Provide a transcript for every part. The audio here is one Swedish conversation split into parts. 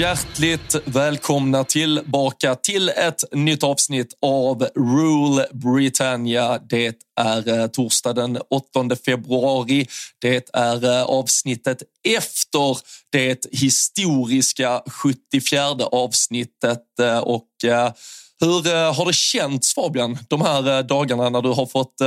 hjärtligt välkomna tillbaka till ett nytt avsnitt av Rule Britannia. Det är eh, torsdag den 8 februari. Det är eh, avsnittet efter det historiska 74 avsnittet eh, och hur har det känts Fabian de här dagarna när du har fått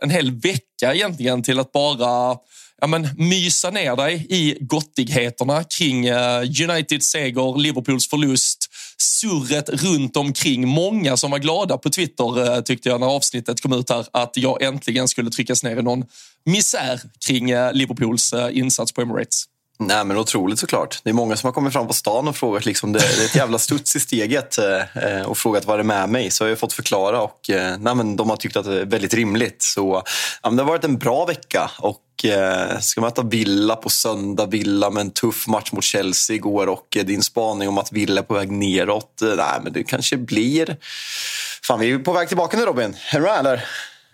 en hel vecka egentligen till att bara ja, men, mysa ner dig i gottigheterna kring uh, Uniteds seger, Liverpools förlust, surret runt omkring. Många som var glada på Twitter uh, tyckte jag när avsnittet kom ut här att jag äntligen skulle tryckas ner i någon misär kring uh, Liverpools insats på Emirates. Nej, men otroligt såklart. Det är många som har kommit fram på stan och frågat. Liksom, det, det är ett jävla studs i steget eh, eh och frågat vad det är med mig. Så jag har fått förklara och eh, nej, men de har tyckt att det är väldigt rimligt. Så ja, det har varit en bra vecka och eh, ska möta Villa på söndag. Villa med en tuff match mot Chelsea igår och eh, din spaning om att Villa är på väg neråt. Eh, nej, men det kanske blir... Fan, vi är på väg tillbaka nu Robin. Är du med eller?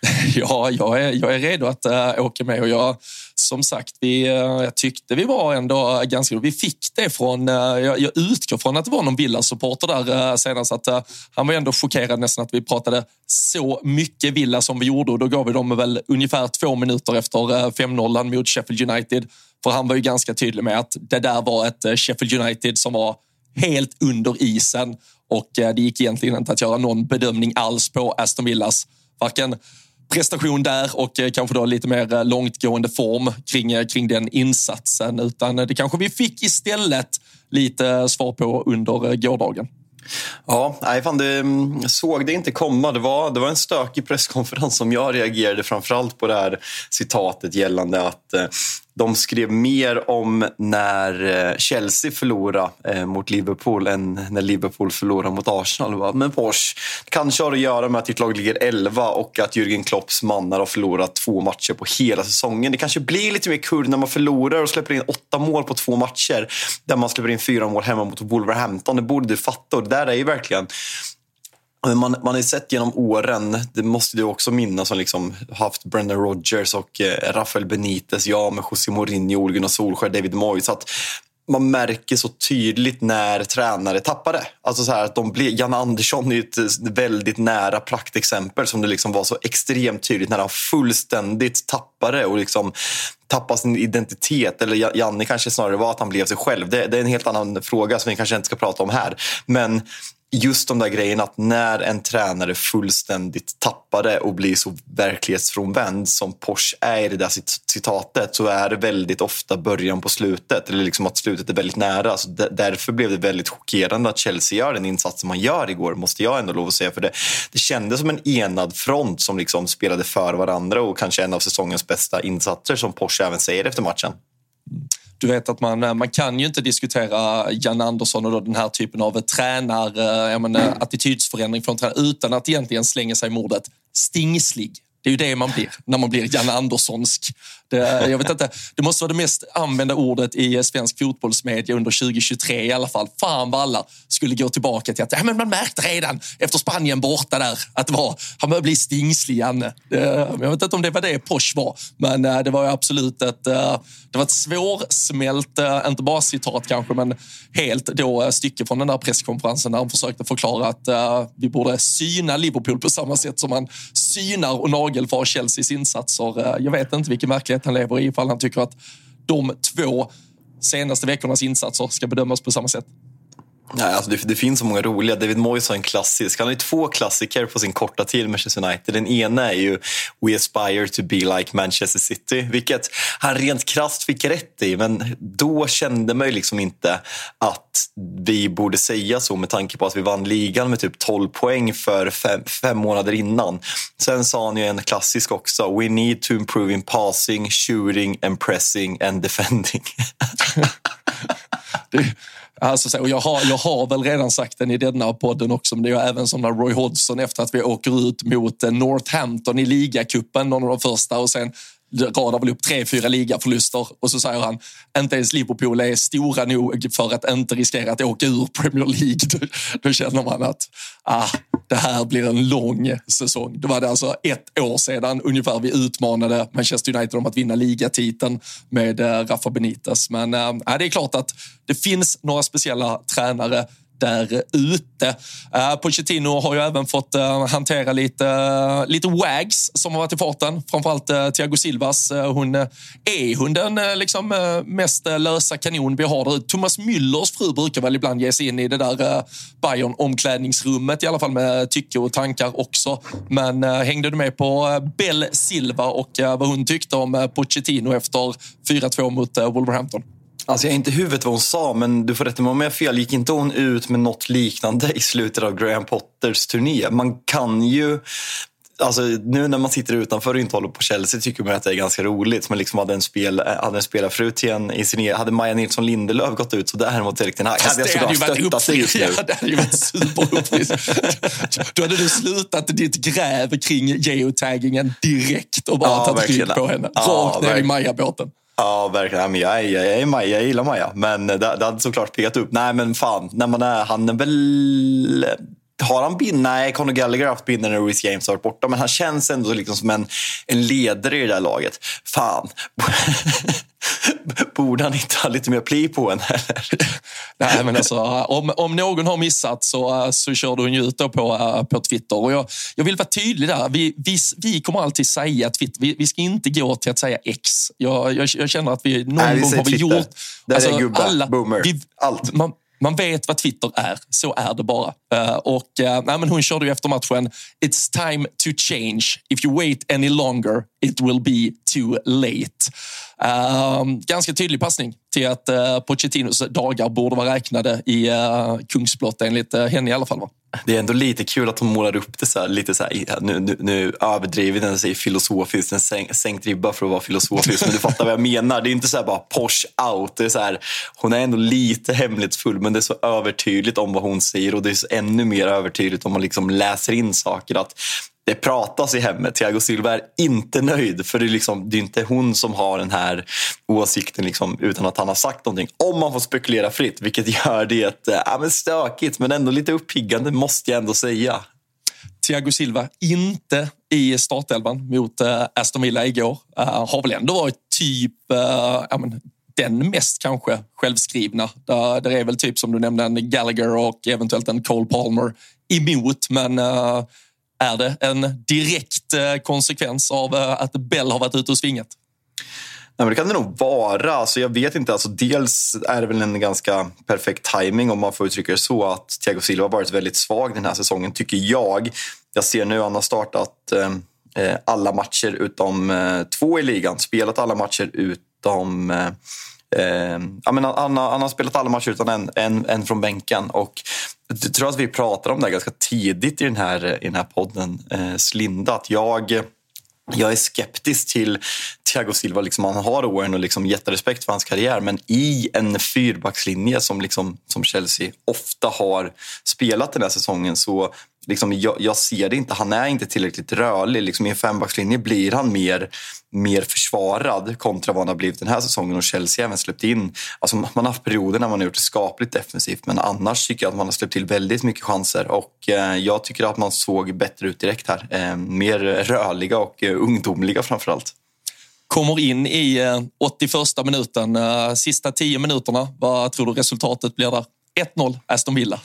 Ja, jag är, jag är redo att äh, åka med och jag, som sagt, vi, äh, jag tyckte vi var ändå ganska... Vi fick det från... Äh, jag, jag utgår från att det var någon Villa-supporter där äh, senast. Att, äh, han var ändå chockerad nästan att vi pratade så mycket Villa som vi gjorde och då gav vi dem väl ungefär två minuter efter äh, 5-0 mot Sheffield United. För han var ju ganska tydlig med att det där var ett Sheffield United som var helt under isen och det gick egentligen inte att göra någon bedömning alls på Aston Villas varken prestation där och eh, kanske då lite mer eh, långtgående form kring, eh, kring den insatsen. Utan det kanske vi fick istället lite svar på under gårdagen. Ja, nej, fan, det, mm, såg det inte komma. Det var, det var en stökig presskonferens som jag reagerade framförallt på det här citatet gällande att de skrev mer om när eh, Chelsea förlorade eh, mot Liverpool än när Liverpool förlorade mot Arsenal. Men Porsche, kanske har att göra med att ditt lag ligger 11 och att Jürgen Klopps mannar har förlorat två matcher på hela säsongen. Det kanske blir lite mer kul när man förlorar och släpper in åtta mål på två matcher där man släpper in fyra mål hemma mot Wolverhampton. Det borde du fatta och det där är ju verkligen man, man har sett genom åren, det måste du också minnas, som liksom haft Brendan Rodgers och eh, Rafael Benitez, ja med José Mourinho, Ole Gunnar Solskjaer, David Moyes. Att man märker så tydligt när tränare tappar det. Alltså så här att de blir, Jan Andersson är ett eh, väldigt nära praktexempel som det liksom var så extremt tydligt när han fullständigt tappade och liksom tappade sin identitet. Eller Janne kanske snarare var att han blev sig själv. Det, det, är en helt annan fråga som vi kanske inte ska prata om här. Men just de där grejerna att när en tränare fullständigt tappar det och blir så verklighetsfrånvänd som Porsche är i det där citatet så är det väldigt ofta början på slutet. Eller liksom att slutet är väldigt nära. Så därför blev det väldigt chockerande att Chelsea gör den insatsen man gör igår, måste jag ändå lov att säga. För det, det kändes som en enad front som liksom spelade för varandra och kanske en av säsongens bästa insatser som Porsche även säger efter matchen. Du vet att man, eh, man kan ju inte diskutera Jan Andersson och den här typen av eh, tränar, eh, jag menar, attitydsförändring från tränare utan att egentligen slänga sig i mordet stingslig. Det är ju det man blir när man blir Jan Anderssonsk. Det, jag vet inte, det måste vara det mest använda ordet i svensk fotbollsmedia under 2023 i alla fall. Fan vad alla skulle gå tillbaka till att ja, men man märkte redan efter Spanien borta där att det var, han började bli stingslig, Janne. Jag vet inte om det var det Posh var, men eh, det var absolut ett, eh, det var ett svårsmält, eh, inte bara citat kanske, men helt då stycke från den där presskonferensen där han försökte förklara att vi borde syna Liverpool på samma sätt som man synar och nagelfar Chelseas insatser. Jag vet inte vilken verklighet han lever i ifall han tycker att de två senaste veckornas insatser ska bedömas på samma sätt. Nej, alltså det, det, finns så många roliga. David Moyes har en klassisk. Han har ju två klassiker på sin korta tid i Manchester United. Den ena är ju We aspire to be like Manchester City, vilket han rent krasst fick rätt i. Men då kände man ju liksom inte att vi borde säga så med tanke på att vi vann ligan med typ 12 poäng för fem, fem månader innan. Sen sa han ju en klassisk också. We need to improve in passing, shooting and pressing and defending. det Alltså, och jag, har, jag har väl redan sagt den i denna podden också, men det är även som när Roy Hodgson efter att vi åker ut mot eh, Northampton i ligacupen, någon av de första, och sen radar väl upp tre, fyra ligaförluster och så säger han inte ens Liverpool är stora nog för att inte riskera att åka ur Premier League. Då, då känner man att ah, det här blir en lång säsong. Det var det alltså ett år sedan ungefär vi utmanade Manchester United om att vinna ligatiteln med eh, Rafa Benitez. Men äh, det är klart att det finns några speciella tränare där ute. Uh, Pochettino har ju även fått uh, hantera lite, uh, lite wags som har varit i farten. Framförallt uh, Thiago Silvas. Uh, hon uh, är hon den liksom, mest lösa kanon vi har där Thomas Müllers fru brukar väl ibland ge sig in i det där uh, Bayern omklädningsrummet i alla fall med tycke och tankar också. Men hängde du med på Bell Silva och vad hon tyckte om Pochettino efter 4-2 mot Wolverhampton? Alltså jag har inte huvudet vad hon sa, men du får rätta mig om jag har fel. Gick inte hon ut med något liknande i slutet av Graham Potters turné? Man kan ju Alltså, nu när man sitter utanför och inte håller på Chelsea tycker man att det är ganska roligt. Men liksom hade en, spel, hade en spelarfru till en i sin Hade Maja Nilsson Lindelöf gått ut så där mot Erik Ten Hag hade jag såklart stöttat det just nu. Ja, det hade ju varit superuppfriskt. Då hade du slutat ditt gräv kring geotaggingen direkt och bara ja, tagit rygg på henne. Ja, Rakt ner i Maja-båten. Ja, verkligen. Ja, jag, jag, jag är Maja, jag gillar Maja. Men eh, det, det hade såklart piggat upp. Nej, men fan. När man är, han är väl... Har han bind? Nej, Conor Gallagher har haft binden när Reece James har varit borta. Men han känns ändå liksom som en, en ledare i det där laget. Fan. Borde han inte ha lite mer pli på en? Nej, men alltså, om, om någon har missat så, så körde hon ju ut på, på Twitter. Och jag, jag vill vara tydlig där. Vi, vi, vi kommer alltid säga Twitter. Vi, vi ska inte gå till att säga X. Jag, jag, jag känner att vi någon Nej, vi gång har vi Twitter. gjort... Där alltså, är gubbar, alla, boomer, vi, allt. Man, man vet vad Twitter är, så är det bara. Eh, och, eh, nej, men hon körde ju efter matchen, it's time to change. If you wait any longer, it will be too late. Um, ganska tydlig passning till att eh, Pochettinos dagar borde vara räknade i eh, Kungsblott enligt eh, henne i alla fall. Va? Det är ändå lite kul att hon målar upp det så här, lite så här, nu, nu, nu överdriver den sig filosofiskt, en sänk, sänkt ribba för att vara filosofisk, men du fattar vad jag menar. Det är inte så bara posh out. Det är så här, hon är ändå lite hemlighetsfull, men det är så övertydligt om vad hon säger och det är så ännu mer övertydligt om man liksom läser in saker. att det pratas i hemmet. Thiago Silva är inte nöjd för det är, liksom, det är inte hon som har den här åsikten liksom, utan att han har sagt någonting. Om man får spekulera fritt, vilket gör det äh, men stökigt men ändå lite uppiggande måste jag ändå säga. Thiago Silva inte i startelvan mot äh, Aston Villa igår. Äh, har väl ändå varit typ äh, men, den mest kanske självskrivna. Där, där är väl typ som du nämnde en Gallagher och eventuellt en Cole Palmer emot. Men är det en direkt eh, konsekvens av eh, att Bell har varit ute och svingat? Nej, men det kan det nog vara. Alltså, jag vet inte. Alltså, dels är det väl en ganska perfekt timing om man får uttrycka det så att Thiago Silva har varit väldigt svag den här säsongen, tycker jag. Jag ser nu att han har startat eh, eh alla matcher utom eh, två i ligan. Spelat alla matcher utom eh, Eh, ja, men han, han, har spelat alla matcher utan en, en, en från bänken. Och jag tror att vi pratade om det ganska tidigt i den här, i den här podden, eh, Slinda. Att jag, jag är skeptisk till Thiago Silva. Liksom, han har åren och liksom jätterespekt för hans karriär. Men i en fyrbackslinje som, liksom, som Chelsea ofta har spelat den här säsongen så liksom, jag, jag, ser det inte. Han är inte tillräckligt rörlig. Liksom, I en fembackslinje blir han mer, mer försvarad kontra vad han har blivit den här säsongen. Och Chelsea har även släppt in... Alltså, man har haft perioder när man har gjort det skapligt defensivt men annars tycker jag att man har släppt till väldigt mycket chanser. Och eh, Jag tycker att man såg bättre ut direkt här. Eh, mer rörliga och eh, ungdomliga framför allt kommer in i eh, 81 minuten. Eh, sista 10 minuterna, vad tror du resultatet blir där? 1-0 Aston Villa.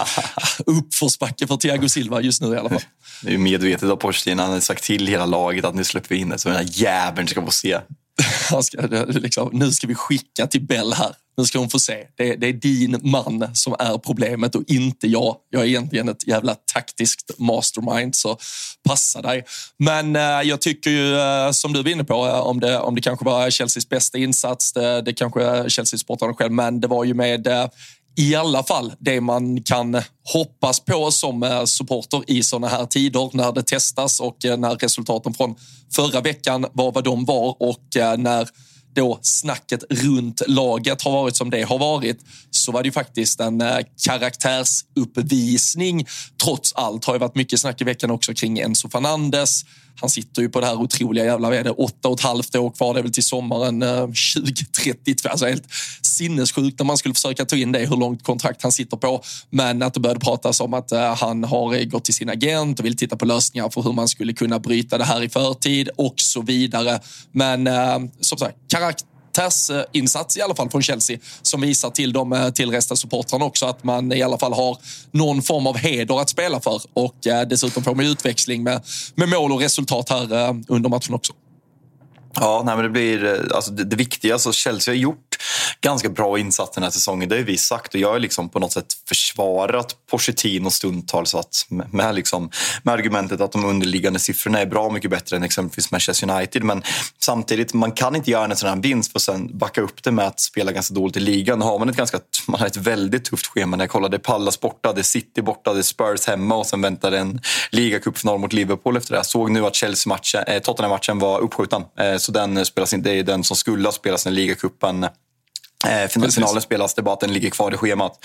Uppförsbacke för Thiago Silva just nu i alla fall. Det är ju medvetet av Porsche. Han har sagt till hela laget att nu släpper vi in det så den här jäveln ska få se. ska, liksom, nu ska vi skicka till Bell här. Nu ska hon få se. Det, det, är din man som är problemet och inte jag. Jag är egentligen ett jävla taktiskt mastermind, så passa dig. Men eh, jag tycker ju, eh, som du var inne på, eh, om, det, om det kanske var Chelseas bästa insats, det, det kanske Chelsea-sportarna själv, men det var ju med eh, i alla fall det man kan hoppas på som eh, supporter i såna här tider när det testas och eh, när resultaten från förra veckan var vad de var och eh, när då snacket runt laget har varit som det har varit så var det ju faktiskt en karaktärsuppvisning. Trots allt har ju varit mycket snack i veckan också kring Enzo Fernandes han sitter ju på det här otroliga jävla, vad är det, åtta och ett halvt år kvar, det är väl till sommaren eh, 2032. Alltså helt sinnessjukt när man skulle försöka ta in det, hur långt kontrakt han sitter på. Men att det började pratas om att eh, han har eh, gått till sin agent och vill titta på lösningar för hur man skulle kunna bryta det här i förtid och så vidare. Men som sagt, karaktär karaktärs eh, i alla fall från Chelsea som visar till de eh, tillresta supportrarna också att man i alla fall har någon form av heder att spela för och eh, dessutom får man utväxling med, med mål och resultat här under matchen också. Ja, nej, men det blir alltså det, det viktiga. Alltså Chelsea har gjort ganska bra insats den här säsongen. Det har vi sagt och jag har liksom på något sätt försvarat Pochettino stundtals att med, liksom, med argumentet att de underliggande siffrorna är bra mycket bättre än exempelvis Manchester United. Men samtidigt, man kan inte göra en sån här vinst för att sen backa upp det med att spela ganska dåligt i ligan. Då har man ett, ganska, man har ett väldigt tufft schema. När jag kollade Pallas borta, det är City borta, det är Spurs hemma och sen väntar en ligacupfinal mot Liverpool efter det. Jag såg nu att Chelsea-matchen, eh, Tottenham-matchen var uppskjuten. Eh, så den spelas inte, det är den som skulle ha spelats när ligacupen finalen spelas, debatten ligger kvar i schemat.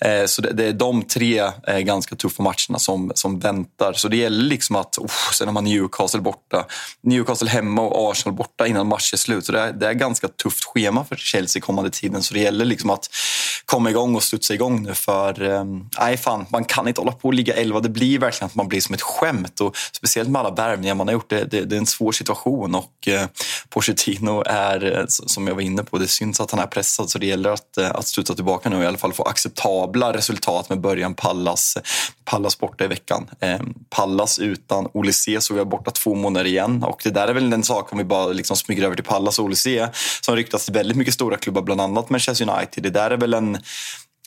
Eh, så det, är de tre eh, ganska tuffa matcherna som, som väntar. Så det gäller liksom att, oh, sen har man Newcastle borta, Newcastle hemma och Arsenal borta innan match är slut. Så det är, det är ganska tufft schema för Chelsea kommande tiden. Så det gäller liksom att komma igång och studsa igång nu. För eh, nej, fan, man kan inte hålla på och ligga 11. Det blir verkligen att man blir som ett skämt. Och speciellt med alla värvningar man har gjort. Det, det, det är en svår situation och eh, Pochettino är, eh, som jag var inne på, det syns att han är pressad. Så det gäller att, eh, att studsa tillbaka nu och i alla fall få acceptabla resultat med början Pallas, Pallas borta i veckan. Eh, Pallas utan Olysé såg jag borta två månader igen och det där är väl en sak om vi bara liksom smyger över till Pallas och Olysé som ryktas till väldigt mycket stora klubbar, bland annat Manchester United. Det där är väl en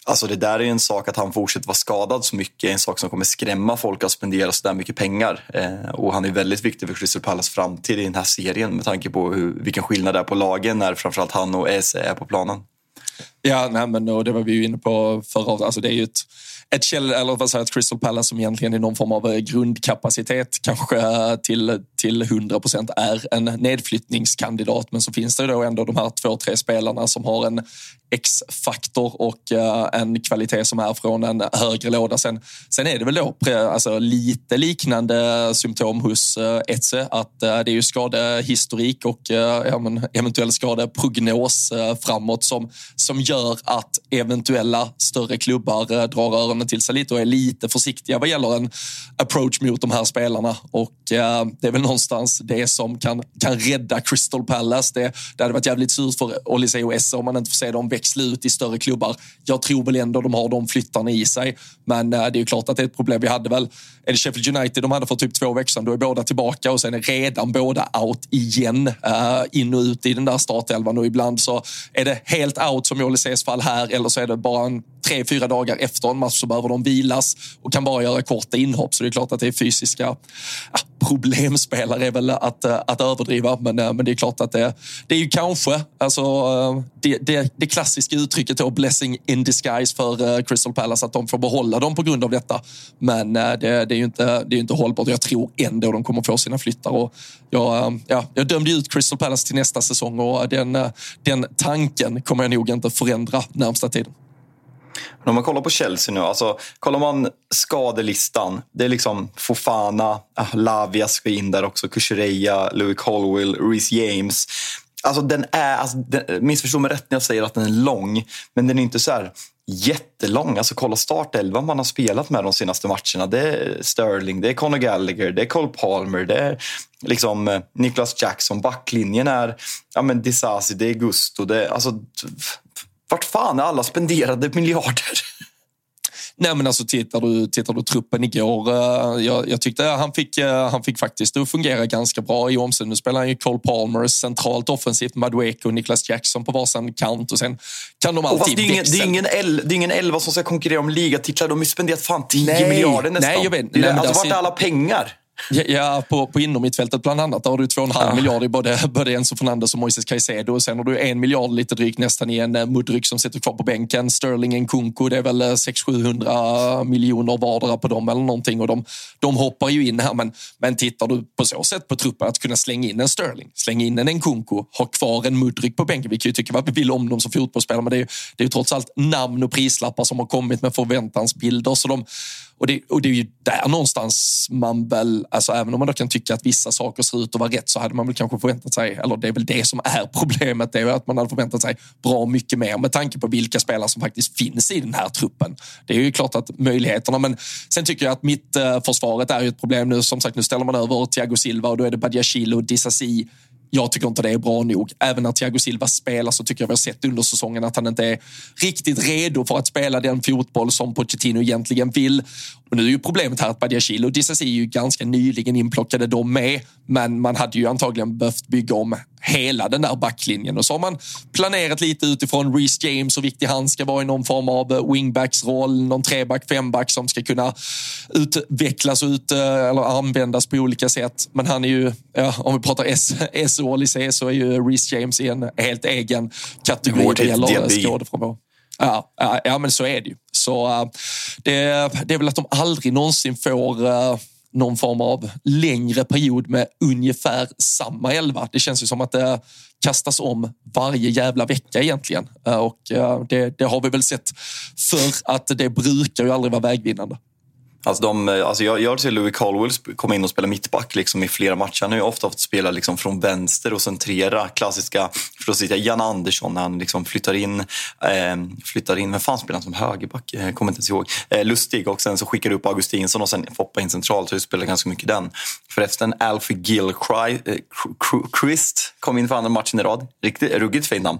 Alltså det där är en sak, att han fortsätter vara skadad så mycket, är en sak som kommer skrämma folk att spendera så där mycket pengar. Eh, och han är väldigt viktig för Crystal Palace framtid i den här serien med tanke på hur, vilken skillnad det är på lagen när framförallt han och Eze är på planen. Ja, nej, men och det var vi ju inne på förra alltså Det är ju ett, ett, käll, eller vad säger, ett Crystal Palace som egentligen i någon form av eh, grundkapacitet kanske eh, till, till 100 procent är en nedflyttningskandidat. Men så finns det då ändå de här två, tre spelarna som har en X-faktor och eh, en kvalitet som är från en högre låda. Sen, sen är det väl då alltså, lite liknande symptom hos Etze att det är ju skadehistorik och eventuell skadeprognos framåt som, som gör att eventuella större klubbar drar öronen till sig lite och är lite försiktiga vad gäller en approach mot de här spelarna. Och eh, det är väl någonstans det som kan, kan rädda Crystal Palace. Det, det hade varit jävligt surt för Olise och Esse om man inte får se dem växla ut i större klubbar. Jag tror väl ändå de har de flyttarna i sig. Men eh, det är ju klart att det är ett problem. Vi hade väl, är det Sheffield United de hade för typ två veckor sedan, då är båda tillbaka och sen är redan båda out igen. Eh, in och ut i den där startelvan och ibland så är det helt out som i Olises fall här eller så är det bara en tre, fyra dagar efter en match så behöver de vilas och kan bara göra korta inhopp. Så det är klart att det är fysiska ja, problemspelare är väl att, eh, att överdriva. Men, eh, men det är klart att det, det är ju kanske alltså, eh, det, det, det klassiska uttrycket då, blessing in disguise för Crystal Palace att de får behålla dem på grund av detta. Men det, det är ju inte, det är inte hållbart. Jag tror ändå de kommer få sina flyttar. Och jag, ja, jag dömde ut Crystal Palace till nästa säsong och den, den tanken kommer jag nog inte förändra närmsta tiden. Men om man kollar på Chelsea nu, alltså kollar man skadelistan. Det är liksom Fofana, ah, Lavia ska in där också, Kukureya, Louis Colwell, Reece James. Alltså den är, alltså, den, missförstå mig rätt när jag säger att den är lång, men den är inte så här jättelång. Alltså kolla startelvan man har spelat med de senaste matcherna. Det är Sterling, det är Conor Gallagher, det är Cole Palmer, det är liksom eh, Niklas Jackson. Backlinjen är ja, men Disasi, det är Gusto. Det, alltså, vart fan är alla spenderade miljarder? Nej men alltså tittar du, tittar du truppen igår, uh, jag, jag, tyckte han fick, uh, han fick faktiskt att fungera ganska bra i omställning. Nu spelar han ju Cole Palmer centralt offensivt, Madueke och Niklas Jackson på varsin kant och sen kan de alltid det, är ingen, det, är ingen el, det är ingen elva som ska konkurrera om ligatitlar. De har ju spenderat fan 10 miljarder nästan. Nej, jag vet. Det nej, alltså, vart är alla pengar? Ja, på, på innermittfältet bland annat. Där har du 2,5 ja. miljarder i både, både Enzo Fernandes och Moises Caicedo. Och sen har du en miljard lite drygt nästan i en eh, Mudryk som sitter kvar på bänken. Sterling, Nkunku, det är väl 600-700 eh, miljoner vardera på dem eller någonting. Och de, de hoppar ju in här. Men, men tittar du på så sätt på truppen att kunna slänga in en Sterling, slänga in en Nkunku, ha kvar en Mudryk på bänken. Vi kan ju tycka vad vi vill om dem som fotbollsspelare, men det är, det är ju trots allt namn och prislappar som har kommit med förväntansbilder. Så de, och det, och det är ju där någonstans man väl, alltså även om man då kan tycka att vissa saker ser ut att vara rätt så hade man väl kanske förväntat sig, eller det är väl det som är problemet, det är att man hade förväntat sig bra mycket mer med tanke på vilka spelare som faktiskt finns i den här truppen. Det är ju klart att möjligheterna, men sen tycker jag att mitt eh, försvaret är ju ett problem nu. Som sagt, nu ställer man över Thiago Silva och då är det Badiashile och Disasi jag tycker inte det är bra nog. Även när Thiago Silva spelar så tycker jag vi har sett under säsongen att han inte är riktigt redo för att spela den fotboll som Pochettino egentligen vill. Och nu är ju problemet här att Badiashile och Dissasi är ju ganska nyligen inplockade de med. Men man hade ju antagligen behövt bygga om hela den där backlinjen. Och så har man planerat lite utifrån Reece James och viktig han ska vara i någon form av eh, wingbacks-roll, någon treback, femback som ska kunna utvecklas och ut, eh, eller användas på olika sätt. Men han är ju, ja, om vi pratar S-Olyssé så är ju Reece James i en helt egen kategori vad gäller skådeförmåga. Ja, ja, ja, men så är det ju. Så uh, det, det, är väl att de aldrig någonsin får någon form av längre period med ungefär samma elva. Det känns ju som att det kastas om varje jävla vecka egentligen. Eh, och eh, det, det, har vi väl sett för att det brukar ju aldrig vara vägvinnande. Alltså de, eh, alltså jag, jag ser Louis Caldwell komma in och spela mittback liksom i flera matcher. Han har ju ofta fått spela liksom från vänster och centrera. Klassiska, för att säga Jan Andersson när han liksom flyttar in, eh, flyttar in, vem fan spelar han som högerback? Jag kommer inte ens ihåg. Eh, Lustig och sen så skickar du upp Augustinsson och sen Foppa in centralt. Så du spelar ganska mycket den. Förresten, Alfie Gilchrist eh, kom in för andra matchen i rad. Riktigt ruggigt fint namn.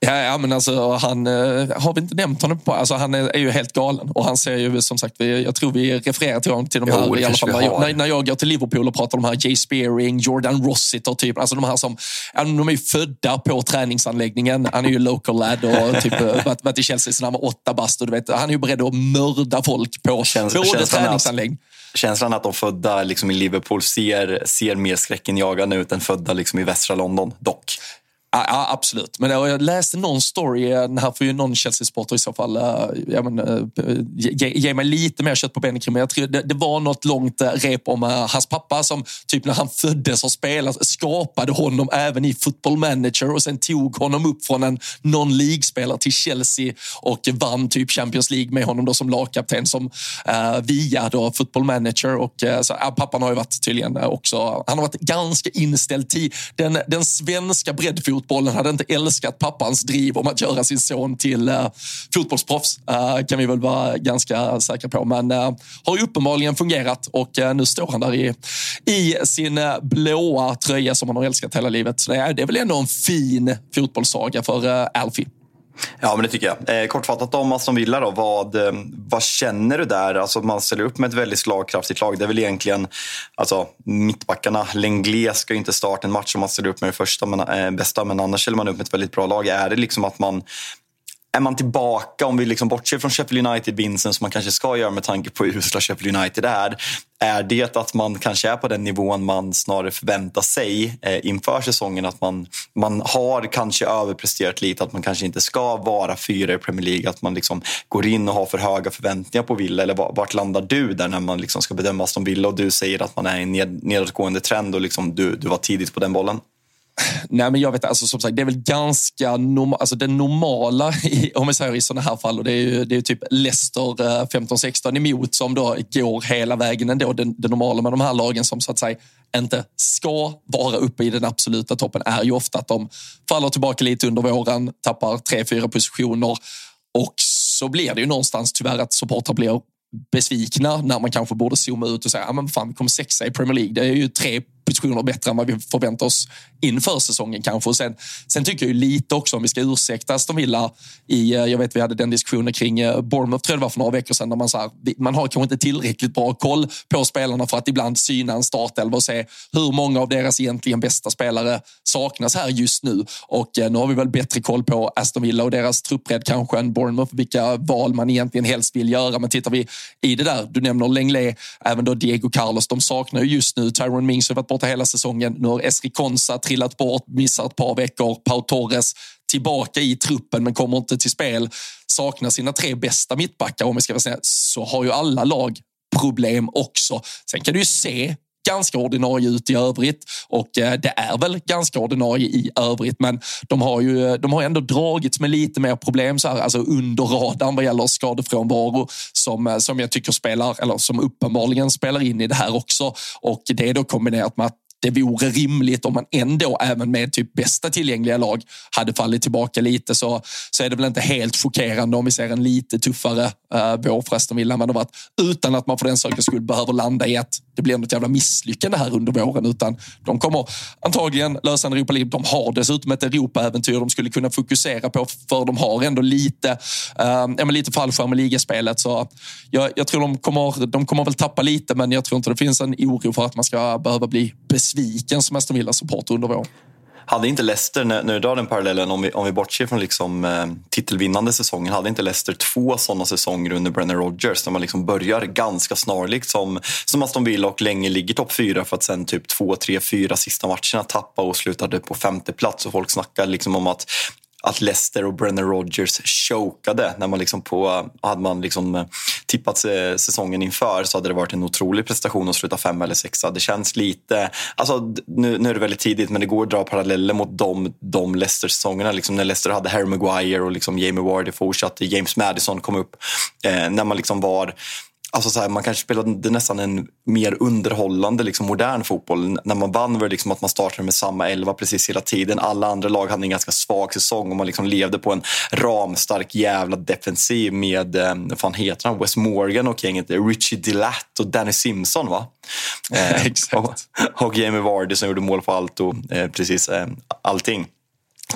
Ja, ja, men alltså han eh, har vi inte nämnt honom på. Alltså han är, är, ju helt galen och han ser ju som sagt, vi, jag tror vi refererar till honom till de här jo, i alla fall. När jag, när, när jag går till Liverpool och pratar om de här Jay Spearing, Jordan Rossiter typ, alltså de här som, de är ju födda på träningsanläggningen. Han är ju local lad och typ eh, varit, varit i Chelsea sedan han var åtta bast och du vet, han är ju beredd att mörda folk på Käns, både träningsanläggning känslan att de födda liksom, i Liverpool ser, ser mer skräckinjagande ut än födda liksom, i västra London, dock. Ja, absolut. Men jag läste någon story, eh, den här får ju någon Chelsea-supporter i så fall eh, ja, men, eh, ge, ge, mig lite mer kött på benen kring. Men jag tror det, det, var något långt rep om hans pappa som typ när han föddes och spelade skapade honom även i football manager och sen tog honom upp från en non-League-spelare till Chelsea och vann typ Champions League med honom då som lagkapten som uh, via då football manager. Och, uh, så, uh, pappan har ju varit tydligen också, han har varit ganska inställd till den, den svenska breddfotbollen fotbollen hade inte älskat pappans driv om att göra sin son till eh, fotbollsproffs. Eh, kan vi väl vara ganska säkra på. Men eh, har ju uppenbarligen fungerat och eh, nu står han där i, i sin eh, blåa tröja som han har älskat hela livet. Så det är, det är väl ändå en fin fotbollssaga för eh, Alfie. Ja, men det tycker jag. Eh, kortfattat om Aston Villa då. Vad, eh, vad känner du där? Alltså, man ställer upp med ett väldigt slagkraftigt lag. Det är väl egentligen alltså, mittbackarna. Lenglet ska ju inte starta en match om man ställer upp med det första men, eh, bästa, men annars ställer man upp med ett väldigt bra lag. Är det liksom att man är man tillbaka, om vi liksom bortser från Sheffield United-vinsten som man kanske ska göra med tanke på hur usla Sheffield United är. Är det att man kanske är på den nivån man snarare förväntar sig eh, inför säsongen? Att man, man har kanske överpresterat lite, att man kanske inte ska vara fyra i Premier League. Att man liksom går in och har för höga förväntningar på Villa. Eller vart landar du där när man liksom ska bedömas som Villa och du säger att man är i en ned, nedåtgående trend och liksom du, du var tidigt på den bollen? Nej, men jag vet alltså som sagt, det är väl ganska normalt. Alltså det normala, i, om vi säger i sådana här fall, och det är ju, det är typ Leicester eh, 15-16 emot som då går hela vägen ändå. Det, det normala med de här lagen som så att säga inte ska vara uppe i den absoluta toppen är ju ofta att de faller tillbaka lite under våren, tappar tre, fyra positioner och så blir det ju någonstans tyvärr att supportrar blir besvikna när man kanske borde zooma ut och säga, ja men fan vi kommer sexa i Premier League. Det är ju tre positioner bättre än vad vi förväntar oss inför säsongen kanske. Och sen, sen tycker jag ju lite också, om vi ska ursäkta Aston Villa, i, eh, jag vet vi hade den diskussionen kring eh, Bournemouth tror jag det var för några veckor sedan, där man, så här, man har kanske inte tillräckligt bra koll på spelarna för att ibland syna en startelva och se hur många av deras egentligen bästa spelare saknas här just nu. Och eh, nu har vi väl bättre koll på Aston Villa och deras truppbredd kanske än Bournemouth, vilka val man egentligen helst vill göra. Men tittar vi i det där, du nämner Lenglet, även då Diego Carlos, de saknar ju just nu, Tyrone Mings har varit borta hela säsongen. Nu har Esri Konsa trillat bort, missar ett par veckor. Pau Torres tillbaka i truppen men kommer inte till spel. Saknar sina tre bästa mittbackar om vi ska säga så har ju alla lag problem också. Sen kan du ju se ganska ordinarie ut i övrigt och eh, det är väl ganska ordinarie i övrigt. Men de har ju eh, de har ändå dragits med lite mer problem så här, alltså under radarn vad gäller skadefrånvaro som, eh, som jag tycker spelar, eller som uppenbarligen spelar in i det här också. Och det är då kombinerat med att det vore rimligt om man ändå, även med typ bästa tillgängliga lag, hade fallit tillbaka lite så, så är det väl inte helt chockerande om vi ser en lite tuffare uh, vår för Aston Villa än vad det varit. Utan att man för den sakens skull behöver landa i att det blir något jävla misslyckande här under våren. Utan de kommer antagligen lösa en Europa League. De har dessutom ett Europa-äventyr de skulle kunna fokusera på för de har ändå lite, uh, lite fallskärm i ligaspelet. Så jag, jag tror de kommer, de kommer väl tappa lite men jag tror inte det finns en oro för att man ska behöva bli besviken som Aston Villa-supporter under våren. Hade inte Leicester, när, när du drar den parallellen, om vi, om vi bortser från liksom, eh, titelvinnande säsongen, hade inte Leicester två sådana säsonger under Brennan Rodgers där man liksom börjar ganska snarlikt som, som Aston Villa och länge ligger topp fyra för att sen typ två, tre, fyra sista matcherna tappa och slutade på femte plats. Och folk snackar liksom om att att Leicester och Brennan Rodgers chokade. När man liksom på, hade man liksom eh, tippat säsongen inför så hade det varit en otrolig prestation att sluta fem eller sexa. Det känns lite, alltså, nu, nu är det väldigt tidigt men det går att dra paralleller mot de, de Leicester-säsongerna. Liksom när Leicester hade Harry Maguire och liksom Jamie Wardy fortsatte, James Madison kom upp. Eh, när man liksom var Alltså så här, man kanske spelade nästan en mer underhållande liksom modern fotboll. När man vann var det liksom att man startade med samma elva precis hela tiden. Alla andra lag hade en ganska svag säsong och man liksom levde på en ramstark jävla defensiv med, eh, vad fan heter han, Wes Morgan och gänget, Richie Dillatt och Danny Simpson va? Eh, Exakt. Och, och Jamie Vardy som gjorde mål på allt och eh, precis eh, allting.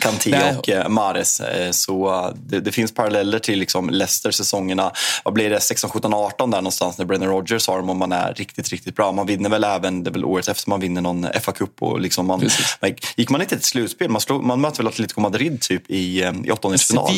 Kanté och eh, Mares. Eh, så eh, det, det, finns paralleller till liksom Leicester-säsongerna. Vad blir det? 16, 17, 18 där någonstans när Brennan Rodgers har dem om man är riktigt, riktigt bra. Man vinner väl även, det är väl året efter man vinner någon FA-cup. liksom man, man, gick man inte till slutspel? Man, slog, man mötte väl Atletico Madrid typ i, i åttondelsfinal?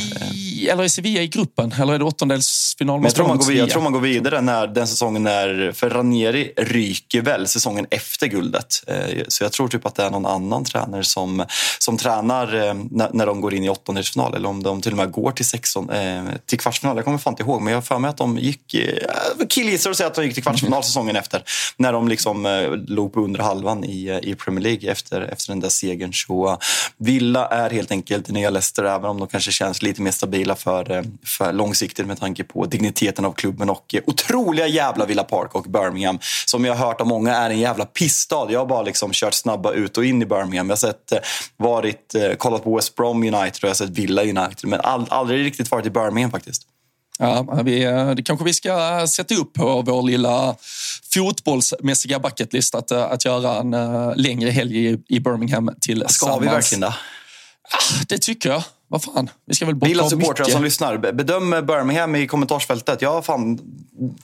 Eller är Sevilla i gruppen? Eller är det åttondelsfinal? Men jag, tror man går, jag tror man går vidare när den säsongen när... För Ranieri ryker väl säsongen efter guldet. Så jag tror typ att det är någon annan tränare som, som tränar när, när de går in i åttondelsfinal eller om de till och med går till, sexton, eh, till kvartsfinal. Jag kommer fan inte ihåg, men jag har för mig att de gick... Eh, killgissar och säger att de gick till kvartsfinal säsongen efter. När de liksom eh, låg på under halvan i, eh, i Premier League efter, efter den där segern. Så Villa är helt enkelt nya Leicester, även om de kanske känns lite mer stabila för, för långsiktigt med tanke på digniteten av klubben och otroliga jävla Villa Park och Birmingham. Som jag har hört av många är en jävla pissstad. Jag har bara liksom kört snabba ut och in i Birmingham. Jag har sett, varit, kollat kollat på West Brom United och jag har sett Villa United. Men all, aldrig riktigt varit i Birmingham faktiskt. Ja, vi, det kanske vi ska sätta upp på vår lilla fotbollsmässiga bucketlist att, att göra en uh, längre helg i, Birmingham till Ska vi verkligen det? Ah, det tycker jag vad fan, vi ska väl bort Lilla supportrar som lyssnar, bedöm Birmingham i kommentarsfältet. Ja, fan,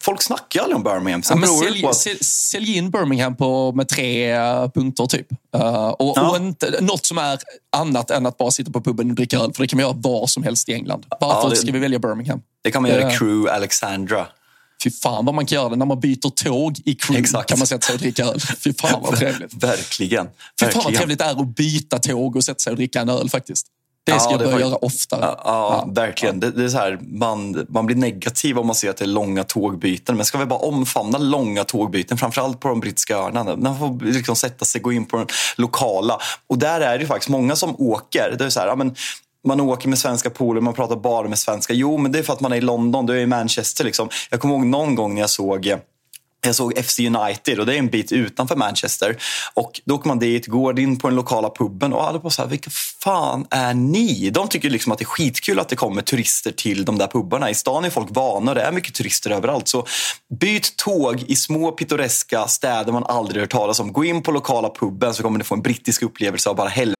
folk snackar ju aldrig om Birmingham. Sen ja, sälj, på sälj, sälj in Birmingham på, med tre uh, punkter typ. Uh, och, ja. och inte, något som är annat än att bara sitta på puben och dricka öl. För det kan man göra var som helst i England. Varför ja, det, ska vi välja Birmingham? Det kan man göra i Crew Alexandra. Fy fan vad man kan göra det när man byter tåg i crew. Exakt. kan man sätta sig och dricka öl. Fy fan vad trevligt. Verkligen. Fy fan vad trevligt det är att byta tåg och sätta sig och dricka en öl faktiskt. Det ska ja, jag börja göra oftare. Ja, ja, ja. verkligen. Det, det, är så här, man, man blir negativ om man ser att det är långa tågbyten. Men ska vi bara omfamna långa tågbyten, framförallt på de brittiska öarna. Man får liksom sätta sig, gå in på den lokala. Och där är det faktiskt många som åker. Det är så här, men, man åker med svenska polare, man pratar bara med svenska. Jo, men det är för att man är i London, du är i Manchester. Liksom. Jag kommer ihåg någon gång när jag såg jag såg FC United och det är en bit utanför Manchester. Och Då åker man dit, går in på den lokala puben och alla bara så här, vilka fan är ni? De tycker liksom att det är skitkul att det kommer turister till de där pubarna. I stan är folk vana och det är mycket turister överallt. Så byt tåg i små pittoreska städer man aldrig hört talas om. Gå in på lokala puben så kommer ni få en brittisk upplevelse av bara helvete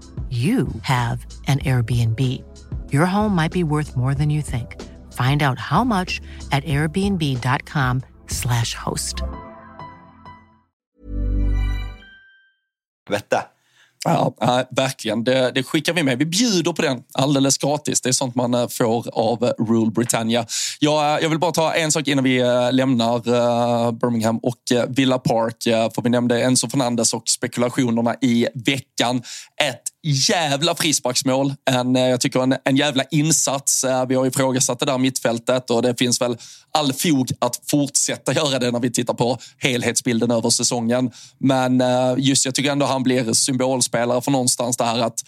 you have an Airbnb. Your home might be worth more than you think. Find out how much at airbnb.com slash host. Vette. Ja, verkligen. Det, det, skickar vi med. Vi bjuder på den alldeles gratis. Det är sånt man äh, får av Rule Britannia. Jag, äh, jag vill bara ta en sak innan vi lämnar Birmingham och Villa Park. För vi nämnde Enzo Fernandes och spekulationerna i veckan. Ett jävla frisparksmål. En, eh, jag tycker en, en jävla insats. Eh, vi har ifrågasatt det där mittfältet och det finns väl all fog att fortsätta göra det när vi tittar på helhetsbilden över säsongen. Men eh, just jag tycker ändå han blir symbolspelare för någonstans det här att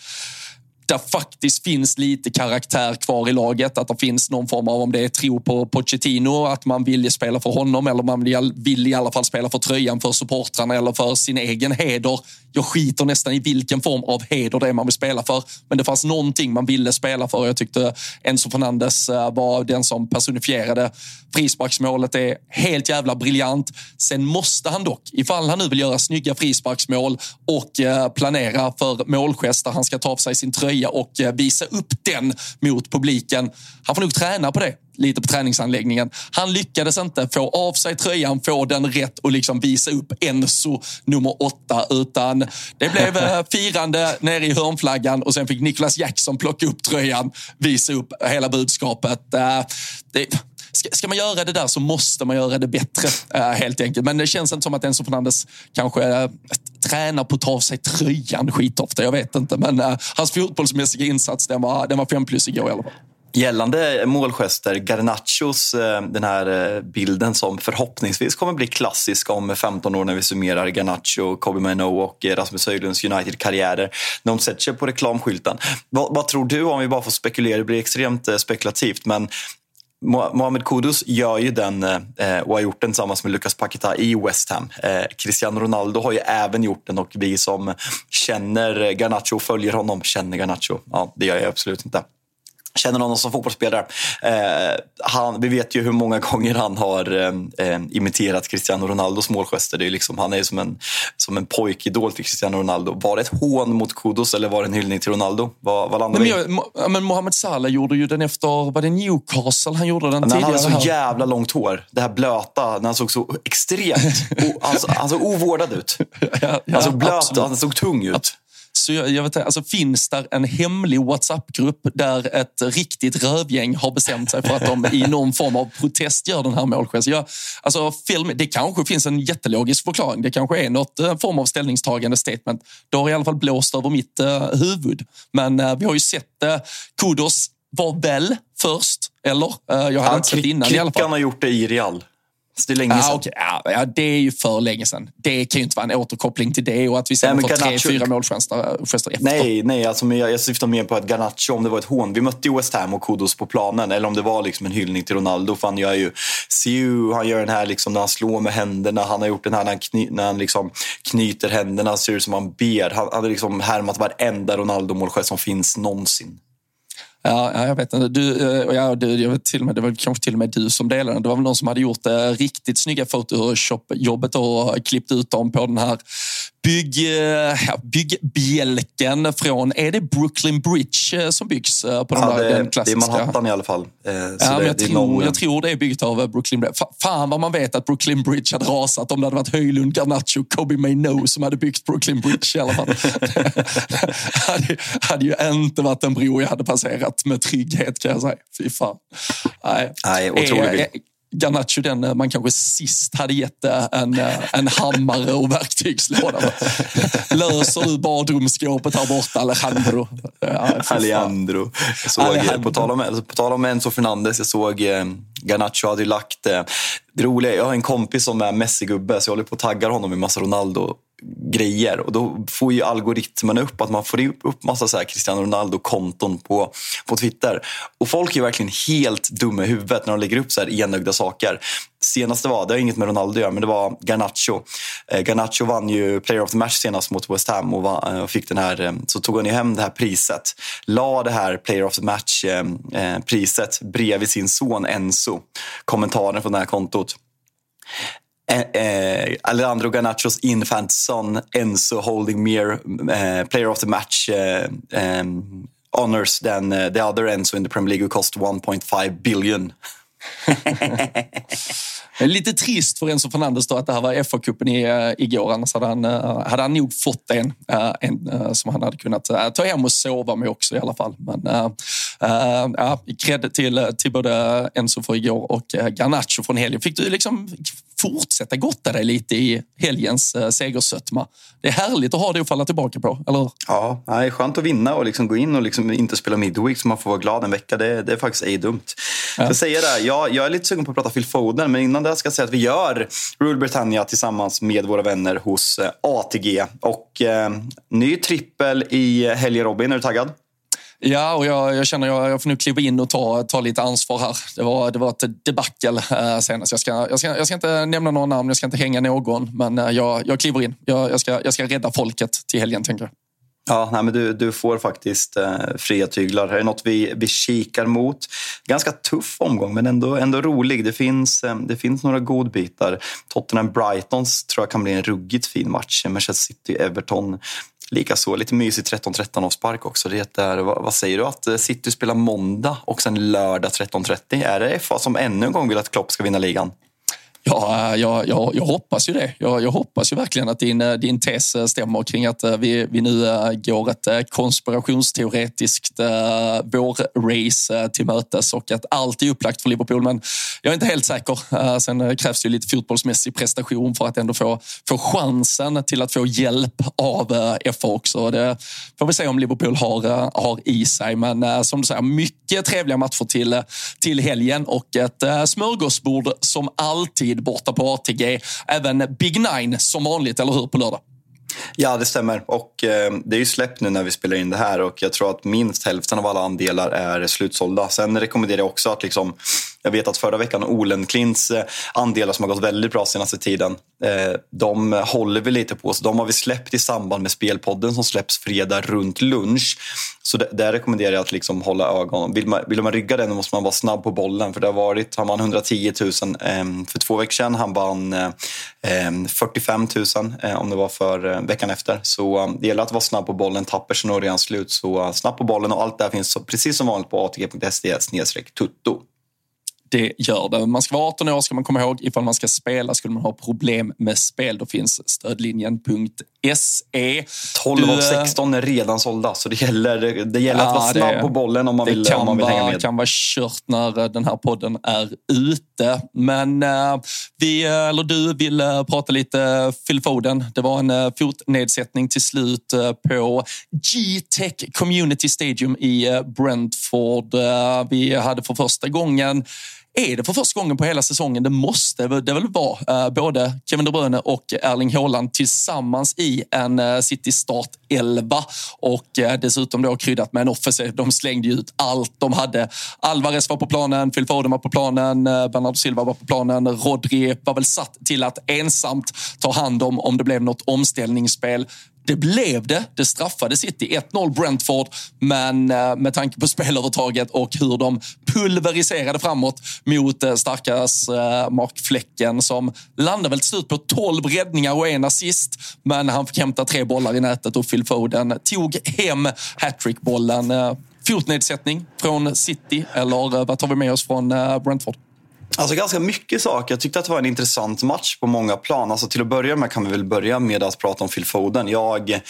där faktiskt finns lite karaktär kvar i laget. Att det finns någon form av, om det är tro på Pochettino, att man vill spela för honom eller man vill i alla fall spela för tröjan för supportrarna eller för sin egen heder. Jag skiter nästan i vilken form av heder det är man vill spela för. Men det fanns någonting man ville spela för. Jag tyckte Enzo Fernandes eh, var den som personifierade frisparksmålet. Det är helt jävla briljant. Sen måste han dock, ifall han nu vill göra snygga frisparksmål och eh, planera för målgester, han ska ta av sig sin tröja tröja och eh, visa upp den mot publiken. Han får nog träna på det lite på träningsanläggningen. Han lyckades inte få av sig tröjan, få den rätt och liksom visa upp Enzo nummer åtta, utan det blev eh, firande nere i hörnflaggan och sen fick Niklas Jackson plocka upp tröjan, visa upp hela budskapet. Eh, det, ska, ska, man göra det där så måste man göra det bättre, eh, helt enkelt. Men det känns inte som att Enzo Fernandes kanske eh, tränar på att ta av sig tröjan skitofta. Jag vet inte, men äh, hans fotbollsmässiga insats den var, den var fem plus igår i alla fall. Gällande målgester, Garnachos, den här bilden som förhoppningsvis kommer bli klassisk om 15 år när vi summerar Garnacho, Kobe Mino och Rasmus Höjlunds United-karriärer. När de sätter sig på reklamskylten. Vad, vad, tror du, om vi bara får spekulera, det blir extremt spekulativt, men Mohamed Kudus gör ju den eh, och har gjort den tillsammans med Lucas Paqueta i West Ham. Eh, Cristiano Ronaldo har ju även gjort den och vi som känner Garnacho och följer honom känner Garnacho. Ja, det gör jag absolut inte känner honom som fotbollsspelare. Eh, han, vi vet ju hur många gånger han har eh, eh imiterat Cristiano Ronaldos målgester. Det är liksom, han är som en, som en pojkidol till Cristiano Ronaldo. Var det ett hån mot Kudos eller var det en hyllning till Ronaldo? Vad, vad landar vi men, men Mohamed Salah gjorde ju den efter, var det Newcastle han gjorde den men tidigare? Han hade så jävla långt hår. Det här blöta, när han såg så extremt, o, han, han såg ovårdad ut. han såg blöt, han såg tung ut. Så jag, jag vet, alltså, finns där en hemlig WhatsApp-grupp där ett riktigt rövgäng har bestämt sig för att de i någon form av protest gör den här målgesten? Alltså, film, det kanske finns en jättelogisk förklaring. Det kanske är något eh, form av ställningstagande statement. Det har i alla fall blåst över mitt uh, huvud. Men uh, vi har ju sett uh, Kudos var väl först, eller? Uh, jag hade Han inte sett innan i alla fall. Har gjort det i Real. Så det är länge Ja, sedan. okay. ja, det är ju för länge sedan. Det kan ju inte vara en återkoppling till det och att vi sen Nej, får tre, fyra målgester efter. Nej, nej alltså, men jag, jag syftar mer på att Garnacho, om det var ett hån. Vi mötte ju West Ham och Kudos på planen. Eller om det var liksom en hyllning till Ronaldo. För han gör ju, Siu, han gör den här liksom, när han slår med händerna. Han har gjort den här när han, kny, när han liksom knyter händerna, ser ut som han ber. Han hade liksom härmat varenda Ronaldo-målgest som finns någonsin. Ja, ja, jag vet inte. Du, eh, ja, du, jag vet till och med, det var kanske till och med du som delade den. Det var väl någon som hade gjort det riktigt snygga Photoshop-jobbet och klippt ut dem på den här bygg, eh, ja, byggbjälken från, är det Brooklyn Bridge eh, som byggs eh, på den Ja, där, det, den det är klassiska? Manhattan i alla fall. Så Ja, det, jag, det tror, någon- jag tror det är byggt av Brooklyn Bridge. Fa- Fan vad man vet att Brooklyn Bridge hade rasat om det hade varit Höjlund, Garnacho, Kobe Maino som hade byggt Brooklyn Bridge i alla fall. det hade, hade ju inte varit en bro jag hade passerat med trygghet kan jag säga. Fy fan. Nej, Nej, otrolig Garnacho den eh, man kanske sist hade gett eh, en, eh, en hammare och verktygslåda. Löser du badrumsskåpet här borta Alejandro? Ja. Alejandro. Jag såg, Alejandro. På, tal om, alltså, på tal om Enzo Fernandes, jag såg eh, Garnacho hade lagt... Eh, det roliga, jag har en kompis som är Messi-gubbe så jag håller på att tagga honom med massa grejer. Och då får ju algoritmen upp att man får upp massa så här Cristiano Ronaldo-konton på, på Twitter. Och folk är verkligen helt dumma i huvudet när de lägger upp så här enögda saker. Senaste var, det har inget med Ronaldo att göra, men det var Garnacho. Eh, Garnacho vann ju Player of the Match senast mot West Ham och, vann, och eh, fick den här, eh, så tog han ju hem det här priset. La det här Player of the Match-priset eh, bredvid sin son Enzo. Kommentaren från det här kontot. Eh, eh, Alejandro Garnachos infant son Enzo holding mere eh, Player of the Match eh, um, honors than eh, the other Enzo in the Premier League who cost 1.5 billion. Lite trist för Enzo Fernandes då att det här var FA-cupen i, eh, igår. Annars hade han, hade han nog fått en, en som han hade kunnat ta hem och sova med också i alla fall. Men äh, ja, cred till, till både Enzo för igår och Garnacho från helgen. Fick du liksom fortsätta gotta dig lite i helgens eh, segersötma? Det är härligt att ha det att falla tillbaka på, eller hur? Ja, det är skönt att vinna och liksom gå in och liksom inte spela midweek så man får vara glad en vecka. Det, det är faktiskt ej dumt. Ja. Jag, säger det, jag, jag är lite sugen på att prata Phil Foden men innan det ska jag säga att vi gör Rule Britannia tillsammans med våra vänner hos eh, ATG. Och eh, ny trippel i helgen Robin, är du taggad? Ja, och jag, jag känner jag, jag får nu kliva in och ta, ta lite ansvar här. Det var, det var ett debacle eh, senast. Jag ska, jag, ska, jag ska inte nämna några namn, jag ska inte hänga någon, men eh, jag, jag kliver in. Jag, jag, ska, jag ska rädda folket till helgen, tänker jag. Ja, nej, men du, du får faktiskt eh, fria tyglar. Det är något vi, vi kikar mot. Ganska tuff omgång, men ändå, ändå rolig. Det finns, eh, det finns några godbitar. Tottenham-Brightons tror jag kan bli en ruggigt fin match. Manchester City-Everton Likaså lite mysig 13-13 avspark också. Det är, vad, vad, säger du att eh, City spelar måndag och sen lördag 13.30? Är det FA som ännu en gång vill att Klopp ska vinna ligan? Ja, eh, jag, jag, jag hoppas ju det. Jag, jag, hoppas ju verkligen att din, eh, din tes eh, stämmer kring att vi, vi nu går ett konspirationsteoretiskt vårrace till mötes och att allt är upplagt för Liverpool. Men jag är inte helt säker. Sen krävs det ju lite fotbollsmässig prestation för att ändå få, få chansen till att få hjälp av FA också. Det får vi se om Liverpool har, har i sig. Men som du säger, mycket trevliga matcher till, till helgen och ett smörgåsbord som alltid borta på ATG. Även Big Nine som vanligt, eller hur, på lördag? Ja, det stämmer. Och eh, Det är ju släppt nu när vi spelar in det här och jag tror att minst hälften av alla andelar är slutsålda. Sen rekommenderar jag också att liksom, jag vet att förra veckan Olenklints eh, andelar som har gått väldigt bra senaste tiden, eh, de håller vi lite på. Så de har vi släppt i samband med Spelpodden som släpps fredag runt lunch. Så det, där rekommenderar jag att liksom hålla ögonen. Vill man, vill man rygga den måste man vara snabb på bollen. För det har varit, han vann 110 000 eh, för två veckor sedan. Han vann 45 000 om det var för veckan efter. Så det gäller att vara snabb på bollen. Tappers så når redan slut. Så snabb på bollen och allt det här finns precis som vanligt på atg.se tutto det gör det. Man ska vara 18 år ska man komma ihåg. Ifall man ska spela skulle man ha problem med spel, då finns stödlinjen.se SE. 12 av 16 är redan sålda, så det gäller, det gäller ja, att vara snabb på bollen om man vill, om man vill vara, hänga med. Det kan vara kört när den här podden är ute. Men uh, vi, eller du vill uh, prata lite Phil Foden. Det var en uh, fotnedsättning till slut på G-Tech Community Stadium i Brentford. Vi hade för första gången är det för första gången på hela säsongen. Det måste det väl vara. Eh, både Kevin De Bruyne och Erling Haaland tillsammans i en eh, City start 11 och eh, dessutom då kryddat med en offensiv. De slängde ut allt de hade. Alvarez var på planen, Phil Foden var på planen, Bernardo Silva var på planen. Rodri var väl satt till att ensamt ta hand om om det blev något omställningsspel. Det blev det. Det straffade City. 1-0 Brentford, men eh, med tanke på spelövertaget och hur de pulveriserade framåt mot eh, starkas eh, Mark Flecken som landade väl till slut på 12 räddningar och en assist. Men han fick hämta tre bollar i nätet och Phil Foden tog hem hattrickbollen. Fotnedsättning från City, eller vad tar vi med oss från Brentford? Alltså ganska mycket saker. Jag tyckte att det var en intressant match på många plan. Alltså till att börja med kan vi väl börja med att prata om Phil Foden. Jag,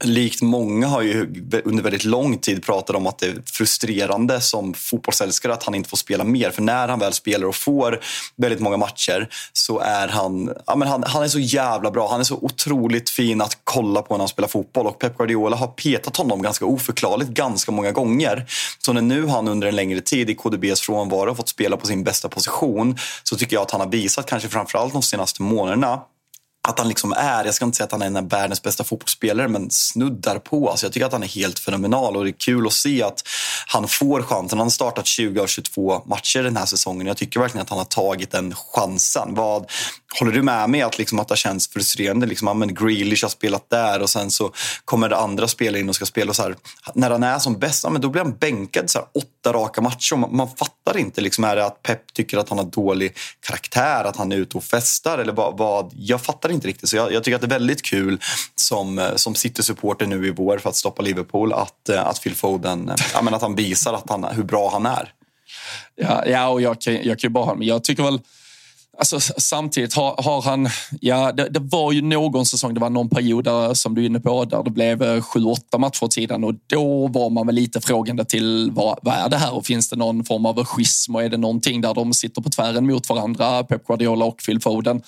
likt många, har ju under väldigt lång tid pratat om att det är frustrerande som fotbollsälskare att han inte får spela mer. För när han väl spelar och får väldigt många matcher så är han, ja men han, han är så jävla bra. Han är så otroligt fin att kolla på när han spelar fotboll. Och Pep Guardiola har petat honom ganska oförklarligt ganska många gånger. Så när nu han under en längre tid i KDBs frånvaro fått spela på sin bästa position position så tycker jag att han har visat, kanske framförallt de senaste månaderna, att han liksom är, jag ska inte säga att han är en av världens bästa fotbollsspelare, men snuddar på. Alltså jag tycker att han är helt fenomenal och det är kul att se att han får chansen. Han har startat 20 av 22 matcher den här säsongen. Jag tycker verkligen att han har tagit den chansen. Vad, håller du med mig att, liksom, att det känns frustrerande? Liksom, men Grealish har spelat där och sen så kommer det andra spelare in och ska spela. Och så här, när han är som bäst, men då blir han bänkad så här, åtta raka matcher. Man, man fattar inte. Liksom, är det att Pep tycker att han har dålig karaktär, att han är ute och festar? Eller vad, vad jag fattar inte riktigt. Så jag, jag, tycker att det är väldigt kul som, eh, som City-supporter nu i vår för att stoppa Liverpool att, eh, att Phil Foden, eh, ja, men att han visar att han, hur bra han är. Ja, ja och jag, jag kan ju bara men jag tycker väl Alltså, samtidigt har, har han... Ja, det, det, var ju någon säsong, det var någon period där, som du är inne på, där det blev eh, sju, åtta matcher åt sidan och då var man väl lite frågande till vad, vad är det här och finns det någon form av schism och är det någonting där de sitter på tvären mot varandra, Pep Guardiola och Phil Foden?